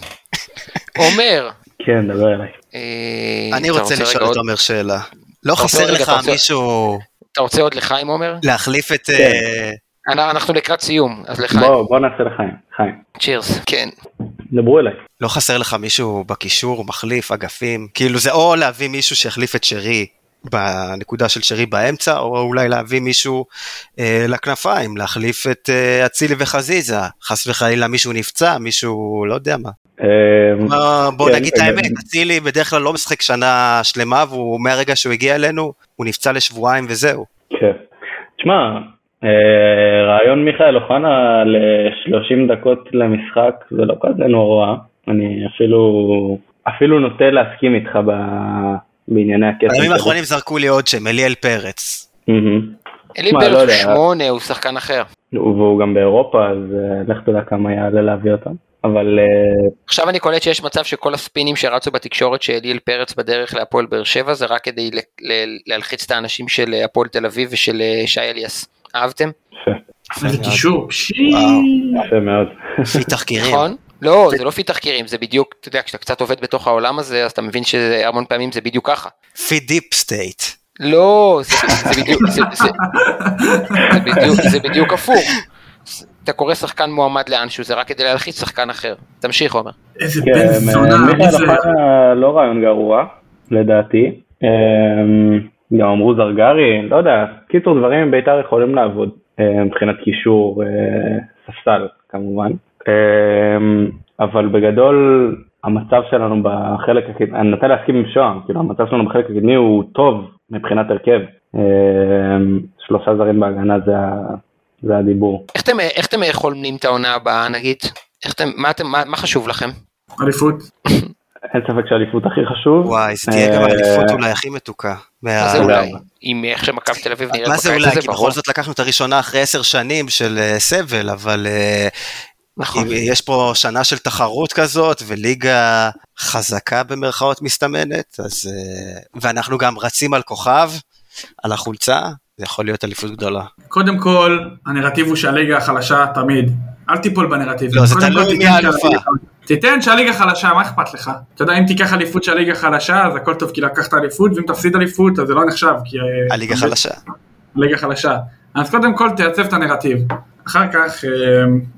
עומר, כן, דבר אליי. אה, אני רוצה לשאול את עומר שאלה. לא חסר לך מישהו אתה רוצה עוד לחיים עומר? להחליף את... כן. אה, אנ- אנחנו לקראת סיום, אז לחיים. בוא, בוא נעשה לחיים, חיים. צ'ירס. כן. דברו אליי. לא חסר לך מישהו בקישור, מחליף, אגפים? כאילו זה או להביא מישהו שיחליף את שרי בנקודה של שרי באמצע, או אולי להביא מישהו אה, לכנפיים, להחליף את אה, אצילי וחזיזה. חס וחלילה מישהו נפצע, מישהו לא יודע מה. אה, בוא, בוא כן, נגיד את כן. האמת, אצילי בדרך כלל לא משחק שנה שלמה, והוא מהרגע שהוא הגיע אלינו, הוא נפצע לשבועיים וזהו. כן. תשמע, אה, רעיון מיכאל אוחנה ל-30 דקות למשחק זה לא כזה נורא. אני אפילו, אפילו נוטה להסכים איתך ב- בענייני הכסף. בימים. האחרונים זרקו לי עוד שם, אליאל פרץ. מהמם. אלי תשמע, לא בערך יודע. שמונה, הוא שחקן אחר. והוא גם באירופה, אז אה, לך תדע כמה יעלה להביא אותם. אבל אה, עכשיו אני קולט שיש מצב שכל הספינים שרצו בתקשורת שאליאל פרץ בדרך להפועל באר שבע זה רק כדי להלחיץ את האנשים של הפועל תל אביב ושל אה, שי אליאס. אהבתם? יפה, מאוד. קישור, פשי. יפה מאוד. לפי תחקירים. נכון? לא, זה לא לפי תחקירים, זה בדיוק, אתה יודע, כשאתה קצת עובד בתוך העולם הזה, אז אתה מבין שהמון פעמים זה בדיוק ככה. לפי deep state. לא, זה, זה בדיוק, זה, זה, זה, בדיוק, זה בדיוק הפוך. אתה קורא שחקן מועמד לאנשהו, זה רק כדי להלחיץ שחקן אחר. תמשיך עומר. איזה כן, בן זונה, מי מיכאל זה? אוחנה לא רעיון גרוע, לדעתי. אה, גם אמרו זרגרי, לא יודע, קיצור דברים עם בית"ר יכולים לעבוד אה, מבחינת קישור, אה, ספסל כמובן. אה, אבל בגדול המצב שלנו בחלק הקדמי, אני נוטה להסכים עם שוהם, כאילו המצב שלנו בחלק הקדמי הוא טוב מבחינת הרכב. אה, שלושה זרים בהגנה זה, זה הדיבור. איך אתם, איך אתם חולמים את העונה הבאה, נגיד? איך אתם, מה, אתם, מה, מה חשוב לכם? אליפות. אין ספק שהאליפות הכי חשוב. וואי, זה תהיה גם אה, האליפות אולי הכי מתוקה. מה זה. אולי? עם איך שמכבי תל אביב נראית מה זה בקיץ אולי? הזה, כי. בכל זאת לקחנו את הראשונה אחרי עשר שנים של אה, סבל, אבל אה, נכון. יש פה שנה של תחרות כזאת, וליגה חזקה במרכאות מסתמנת, אז... אה, ואנחנו גם רצים על כוכב, על החולצה, זה יכול להיות אליפות גדולה. קודם כל, הנרטיב הוא שהליגה החלשה תמיד. אל תיפול בנרטיב. לא, זה תלוי מי תיתן האלופה. תיתן שהליגה חלשה, מה אכפת לך? אתה יודע, אם תיקח אליפות שהליגה חלשה, אז הכל טוב כי לקחת אליפות, ואם תפסיד אליפות, אז זה לא נחשב, כי... אה, הליגה חלשה. ליגה חלשה. אז קודם כל תייצב את הנרטיב. אחר כך אה,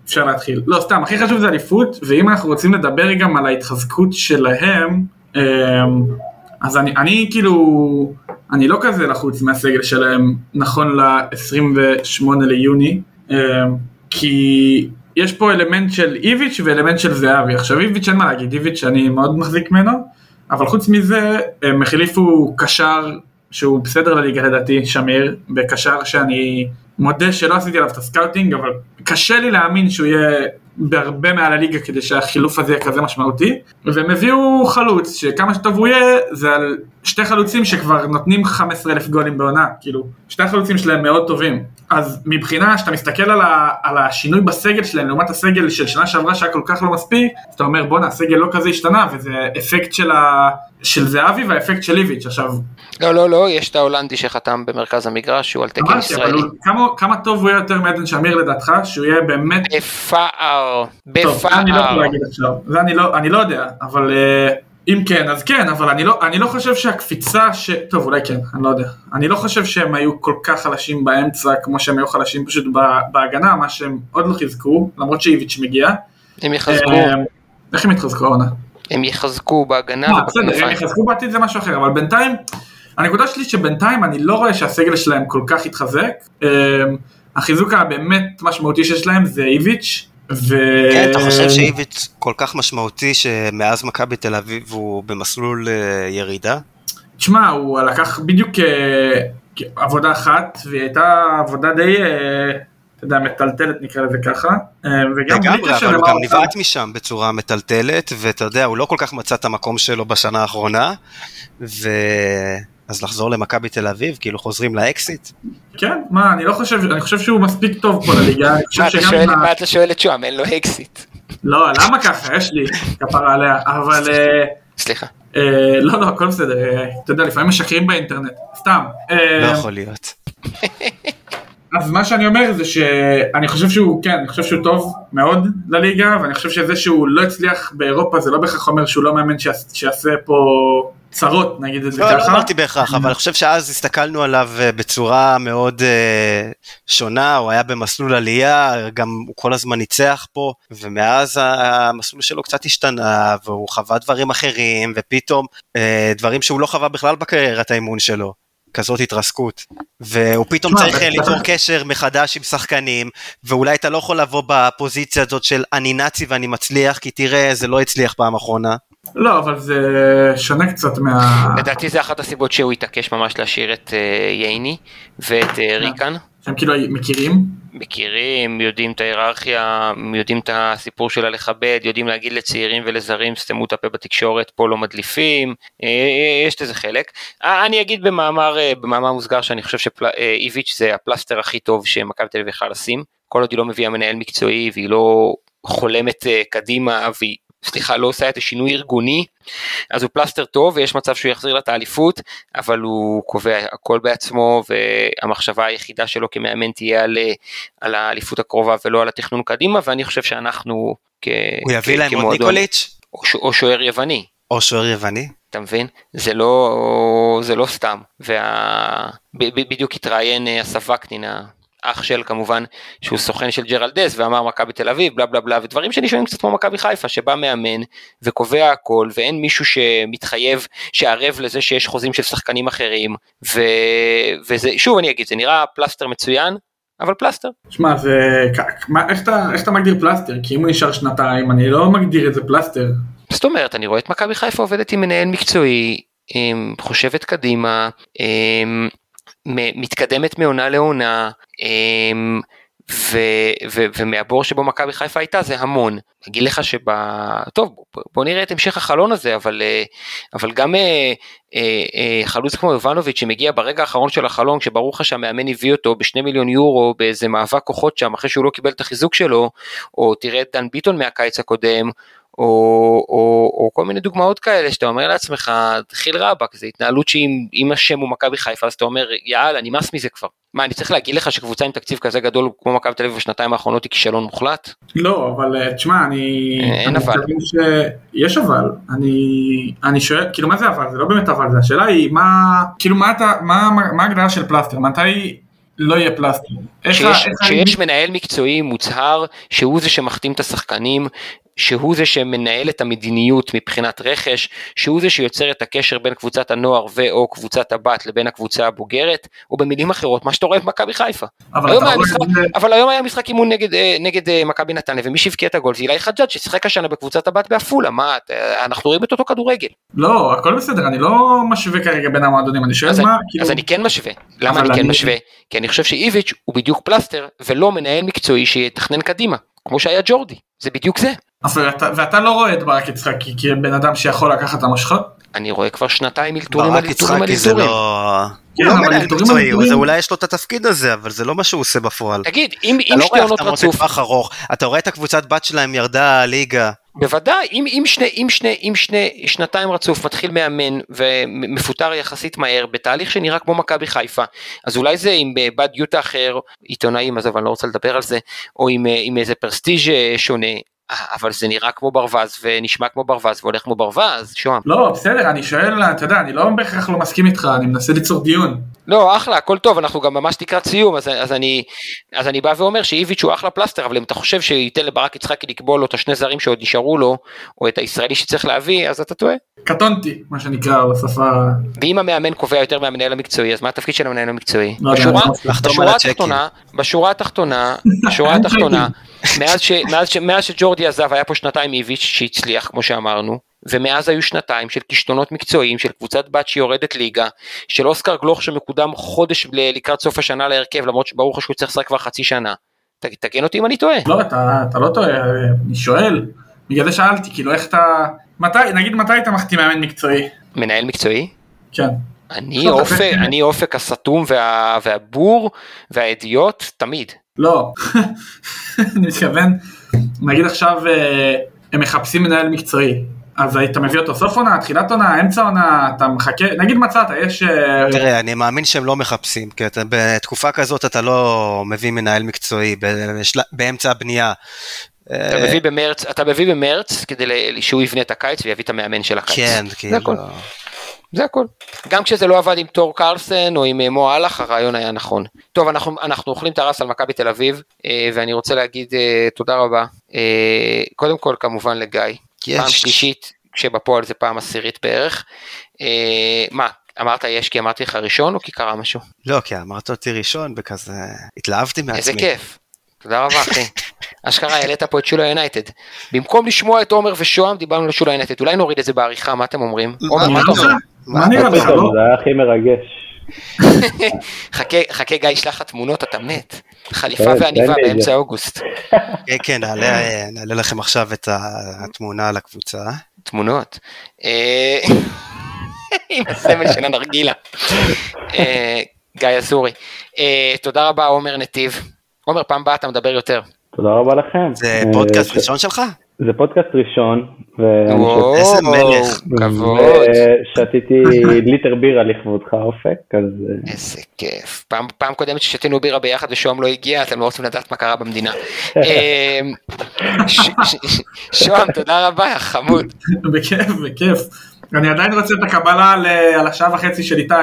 אפשר להתחיל. לא, סתם, הכי חשוב זה אליפות, ואם אנחנו רוצים לדבר גם על ההתחזקות שלהם, אה, אז אני, אני כאילו, אני לא כזה לחוץ מהסגל שלהם נכון ל-28 ליוני, אה, כי יש פה אלמנט של איביץ' ואלמנט של זהבי. עכשיו איביץ' אין מה להגיד, איביץ' אני מאוד מחזיק ממנו, אבל חוץ מזה הם החליפו קשר שהוא בסדר לליגה לדעתי, שמיר, בקשר שאני מודה שלא עשיתי עליו את ה scouting, אבל קשה לי להאמין שהוא יהיה בהרבה מעל הליגה כדי שהחילוף הזה יהיה כזה משמעותי, והם הביאו חלוץ שכמה שטוב הוא יהיה, זה על שתי חלוצים שכבר נותנים 15 אלף גולים בעונה, כאילו, שתי החלוצים שלהם מאוד טובים. אז מבחינה שאתה מסתכל על, ה, על השינוי בסגל שלהם לעומת הסגל של שנה שעברה שהיה כל כך לא מספיק, אז אתה אומר בואנה הסגל לא כזה השתנה וזה אפקט של, ה, של זהבי והאפקט של איביץ' עכשיו לא, לא, לא, יש את ההולנדי שחתם במרכז המגרש, שהוא על תקן ישראלי. הוא- כמה, כמה טוב הוא יהיה יותר מעדן שמיר לדעתך, שהוא יהיה באמת בפער, טוב, זה אני לא יכול בפער. להגיד עכשיו, זה אני לא, אני לא יודע, אבל אה, אם כן, אז כן, אבל אני לא, אני לא חושב שהקפיצה ש... טוב, אולי כן, אני לא יודע. אני לא חושב שהם היו כל כך חלשים באמצע, כמו שהם היו חלשים פשוט בהגנה, מה שהם עוד לא חיזקו, למרות שאיביץ' מגיע. הם יחזקו, אה, איך הם יתחזקו העונה? הם יחזקו בהגנה אה, בסדר, הם. יחזקו בעתיד זה משהו אחר, אבל בינתיים, הנקודה שלי שבינתיים אני לא רואה שהסגל שלהם כל כך התחזק. אה, החיזוק הבאמת משמעותי שיש להם זה איביץ', ו... כן, אתה חושב שאיביץ' כל כך משמעותי שמאז מכבי תל אביב הוא במסלול אה, ירידה? תשמע, הוא לקח בדיוק אה, עבודה אחת, והיא הייתה עבודה די, אתה יודע, מטלטלת נקרא לזה ככה. אה, לגמרי, אבל הוא גם. נבעט משם בצורה מטלטלת, ואתה יודע, הוא לא כל כך מצא את המקום שלו בשנה האחרונה, אז לחזור למכבי תל אביב, כאילו חוזרים לאקסית? כן, מה, אני לא חושב, אני חושב שהוא מספיק טוב פה לליגה, אני חושב מה אתה שגם שואל- עם ה- מה אתה שואל את שוהם, אין לו אקסית. לא, למה ככה, יש לי כפרה עליה, אבל אה, סליחה. אה, לא, לא, הכל בסדר, אתה יודע, לפעמים משקרים באינטרנט, סתם. לא יכול להיות. אז מה שאני אומר זה שאני חושב שהוא, כן, אני חושב שהוא טוב מאוד לליגה, ואני חושב שזה שהוא לא הצליח באירופה זה לא בהכרח אומר שהוא לא מאמן שיעש- שיעשה פה צרות, נגיד את זה לא, לא ככה. אמרתי בהכרח, אבל אני חושב שאז הסתכלנו עליו אה, בצורה מאוד אה, שונה, הוא היה במסלול עלייה, גם הוא כל הזמן ניצח פה, ומאז המסלול שלו קצת השתנה, והוא חווה דברים אחרים, ופתאום אה, דברים שהוא לא חווה בכלל בקריירת האימון שלו. כזאת התרסקות, והוא פתאום צריך אה, ליצור קשר מחדש עם שחקנים, ואולי אתה לא יכול לבוא בפוזיציה הזאת של אני נאצי ואני מצליח, כי תראה, זה לא הצליח פעם אחרונה. לא, אבל זה שונה קצת מה... לדעתי זה אחת הסיבות שהוא התעקש ממש להשאיר את אה, ייני ואת אה, ריקן. שהם כאילו מכירים? מכירים, יודעים את ההיררכיה, יודעים את הסיפור שלה לכבד, יודעים להגיד לצעירים ולזרים, סתמו את הפה בתקשורת, פה לא מדליפים, אה, יש לזה חלק. אני אגיד במאמר, במאמר מוסגר שאני חושב שאיביץ' זה הפלסטר הכי טוב שמכבי תל אביב יכולה לשים, כל עוד היא לא מביאה מנהל מקצועי והיא לא חולמת קדימה והיא, סליחה, לא עושה את השינוי ארגוני, אז הוא פלסטר טוב ויש מצב שהוא יחזיר לה את האליפות, אבל הוא קובע הכל בעצמו והמחשבה היחידה שלו כמאמן תהיה על, על האליפות הקרובה ולא על התכנון קדימה, ואני חושב שאנחנו כ... הוא יביא כ- להם עוד ניקוליץ', או, ש- או שוער יווני. או שוער יווני. אתה מבין? זה לא, זה לא סתם. וה... ב- ב- בדיוק התראיין אה, אסף וקנין, האח של כמובן, שהוא סוכן של ג'רלדס, ואמר מכבי תל אביב, בלה בלה בלה, ודברים שנשמעים קצת כמו מכבי חיפה, שבא מאמן וקובע הכל, ואין מישהו שמתחייב, שערב לזה שיש חוזים של שחקנים אחרים, ו... וזה, שוב אני אגיד, זה נראה פלסטר מצוין, אבל פלסטר. שמע, זה... מה- איך אתה- איך אתה מגדיר פלסטר? כי אם הוא נשאר שנתיים, אני לא מגדיר את זה פלסטר. זאת אומרת, אני רואה את מכבי חיפה עובדת עם מנהל מקצועי, חושבת קדימה, מתקדמת מעונה לעונה, אמ, ומהבור שבו מכבי חיפה הייתה זה המון. אגיד לך שב... טוב, בוא- נראה את המשך החלון הזה, אבל, אה, אבל גם אה, אה, חלוץ כמו יובנוביץ' שמגיע ברגע האחרון של החלון, כשברור לך שהמאמן הביא אותו בשני מיליון יורו באיזה מאבק כוחות שם, אחרי שהוא לא קיבל את החיזוק שלו, או תראה את דן ביטון מהקיץ הקודם, או, או, או כל מיני דוגמאות כאלה שאתה אומר לעצמך, חיל רבאק, זו התנהלות שאם אם השם הוא מכבי חיפה, אז אתה אומר, יאללה, נמאס מזה כבר. מה, אני צריך להגיד לך שקבוצה עם תקציב כזה גדול כמו מכבי תל אביב בשנתיים האחרונות היא כישלון מוחלט? לא, אבל אה, תשמע, אני... אין אבל. ש... יש אבל. אני... אני שואל, כאילו מה זה אבל? זה לא באמת אבל, זה השאלה היא מה... כאילו מה אתה... מה ההגדרה של פלסטר? מתי לא יהיה פלסטר? איך ה- שיש, איך ה- שיש מנהל מקצועי מוצהר שהוא זה שמחתים את השחקנים, שהוא זה שמנהל את המדיניות מבחינת רכש, שהוא זה שיוצר את הקשר בין קבוצת הנוער ו/או קבוצת הבת לבין הקבוצה הבוגרת, או במילים אחרות, מה שאתה רואה במכבי חיפה. אבל היום היה משחק, זה- אבל היום היה משחק אימון נגד, אה, נגד אה, מכבי נתניה, ומי שהבקיע את הגול זה אילי חג'אג' ששיחק השנה בקבוצת הבת בעפולה, מה, אתה- אנחנו רואים את אותו כדורגל. לא, הכל בסדר, אני לא משווה כרגע בין המועדונים, אני שואל אז, מה, אני, כאילו... אז אני כן משווה. למה אבל אני כן אני- משווה? כי אני חושב שאיביץ' הוא בדיוק פלסטר ולא מנהל מקצועי שיתכנן קדימה, כמו שהיה ג'ורדי, זה בדיוק זה. אבל אתה- ואתה לא רואה את ברק יצחקי כבן אדם שיכול לקחת את המושכות? אני רואה כבר שנתיים אלתורים ברק על אלתורים על יצחקי זה אלתורים. לא... כן, לא אבל מנהל מקצועי, אלתורים- זה אולי יש לו את התפקיד הזה, אבל זה לא מה שהוא עושה בפועל. תגיד, אם, לא שתי עונות רצוף, אתה רואה את הקבוצת בת שלהם ירדה ליגה. בוודאי, אם, אם, שני, אם, שני, אם שני, שנתיים רצוף מתחיל מאמן ומפוטר יחסית מהר בתהליך שנראה כמו מכבי חיפה, אז אולי זה עם אה, בד יוטה אחר, עיתונאים עזוב אני לא רוצה לדבר על זה, או עם, אה, עם איזה פרסטיג' אה, שונה, אבל זה נראה כמו ברווז ונשמע כמו ברווז והולך כמו ברווז, שוהם. לא, בסדר, אני שואל, אתה יודע, אני לא בהכרח לא מסכים איתך, אני מנסה ליצור דיון. לא, אחלה, הכל טוב, אנחנו גם ממש לקראת סיום, אז, אז, אני, אז אני בא ואומר שאיביץ' הוא אחלה פלסטר, אבל אם אתה חושב שייתן לברק יצחקי לקבוע לו את השני זרים שעוד נשארו לו, או את הישראלי שצריך להביא, אז אתה טועה. קטונתי, מה שנקרא בשפה... ואם המאמן קובע יותר מהמנהל המקצועי, אז מה התפקיד של המנהל המקצועי? לא בשורה. התחתונה, בשורה התחתונה, בשורה התחתונה, מאז, ש, מאז, ש, מאז שג'ורדי עזב היה פה שנתיים איביץ' שהצליח כמו שאמרנו, ומאז היו שנתיים של כישלונות מקצועיים של קבוצת בת שיורדת ליגה, של אוסקר גלוך שמקודם חודש לקראת סוף השנה להרכב למרות שברור לך שהוא צריך לשחק כבר חצי שנה. ת- תקן אותי אם אני טועה. לא, אתה, אתה לא טועה, אני שואל, בגלל זה שאלתי, כאילו איך אתה... מתי, נגיד מתי אתה מחתים מאמן מקצועי? מנהל מקצועי? כן. אני אופק, אני אופק הסתום וה, והבור והידיעות תמיד. לא, אני מתכוון, נגיד עכשיו אה, הם מחפשים מנהל מקצועי, אז היית מביא אותו סוף עונה, תחילת עונה, אמצע עונה, אתה מחכה, נגיד מצאת, יש... אה, תראה, אני מאמין שהם לא מחפשים, כי אתה, בתקופה כזאת אתה לא מביא מנהל מקצועי בשל... באמצע הבנייה. אתה מביא במרץ, אתה מביא במרץ כדי שהוא יבנה את הקיץ ויביא את המאמן של הקיץ. כן, כאילו. זה הכל. גם כשזה לא עבד עם תור קרלסן או עם אה, מו אהלך, הרעיון היה נכון. טוב, אנחנו, אנחנו אוכלים את הרס על מכבי תל אביב, אה, ואני רוצה להגיד אה, תודה רבה. קודם כל, כמובן לגיא. יש. פעם שלישית, כשבפועל זה פעם עשירית בערך. מה, אמרת יש כי אמרתי לך ראשון או כי קרה משהו? לא, כי אמרת אותי ראשון וכזה התלהבתי מעצמי. איזה כיף. תודה רבה אחי. אשכרה העלית פה את שולה יונייטד. במקום לשמוע את עומר ושוהם דיברנו על שולה יונייטד. אולי נוריד את זה בעריכה, מה אתם אומרים? עומר, מה אתה אומר? מה נראה לך? לא? זה היה הכי מרגש. חכה גיא ישלח לך תמונות אתה מת. חליפה ועניבה באמצע אוגוסט. כן כן נעלה לכם עכשיו את התמונה על הקבוצה. תמונות. אה, עם הסמל של הנרגילה. אה, גיא אזורי. אה, תודה רבה עומר נתיב. עומר פעם באה אתה מדבר יותר. תודה רבה לכם. זה פודקאסט ראשון שלך? זה פודקאסט ראשון. וואו, איזה מלך, כבוד. ושתיתי ליטר בירה לכבודך אופק, אז... איזה כיף. פעם, פעם קודמת ששתינו בירה ביחד ושוהם לא הגיע, אתם לא רוצים לדעת מה קרה במדינה. אמ, שוהם, תודה רבה, חמוד. בכיף, בכיף. אני עדיין רוצה את הקבלה על השעה וחצי של איתי,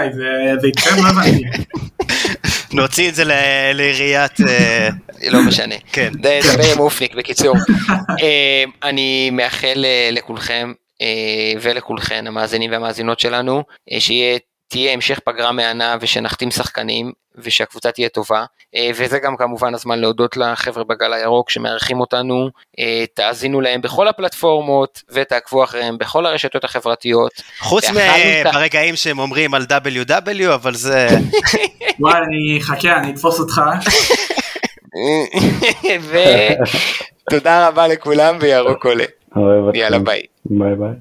זה איתכם? לא הבנתי. נוציא את זה לעיריית... אה, לא משנה. כן. דבר עם אופניק בקיצור. אה, אני מאחל אה, לכולכם ולכולכן המאזינים והמאזינות שלנו שתהיה המשך פגרה מהנה ושנחתים שחקנים ושהקבוצה תהיה טובה וזה גם כמובן הזמן להודות לחבר'ה בגל הירוק שמארחים אותנו תאזינו להם בכל הפלטפורמות ותעקבו אחריהם בכל הרשתות החברתיות. חוץ מהרגעים שהם אומרים על WW אבל זה וואי, אני חכה, אני אתפוס אותך. ותודה רבה לכולם וירוק עולה. יאללה ביי. ביי ביי.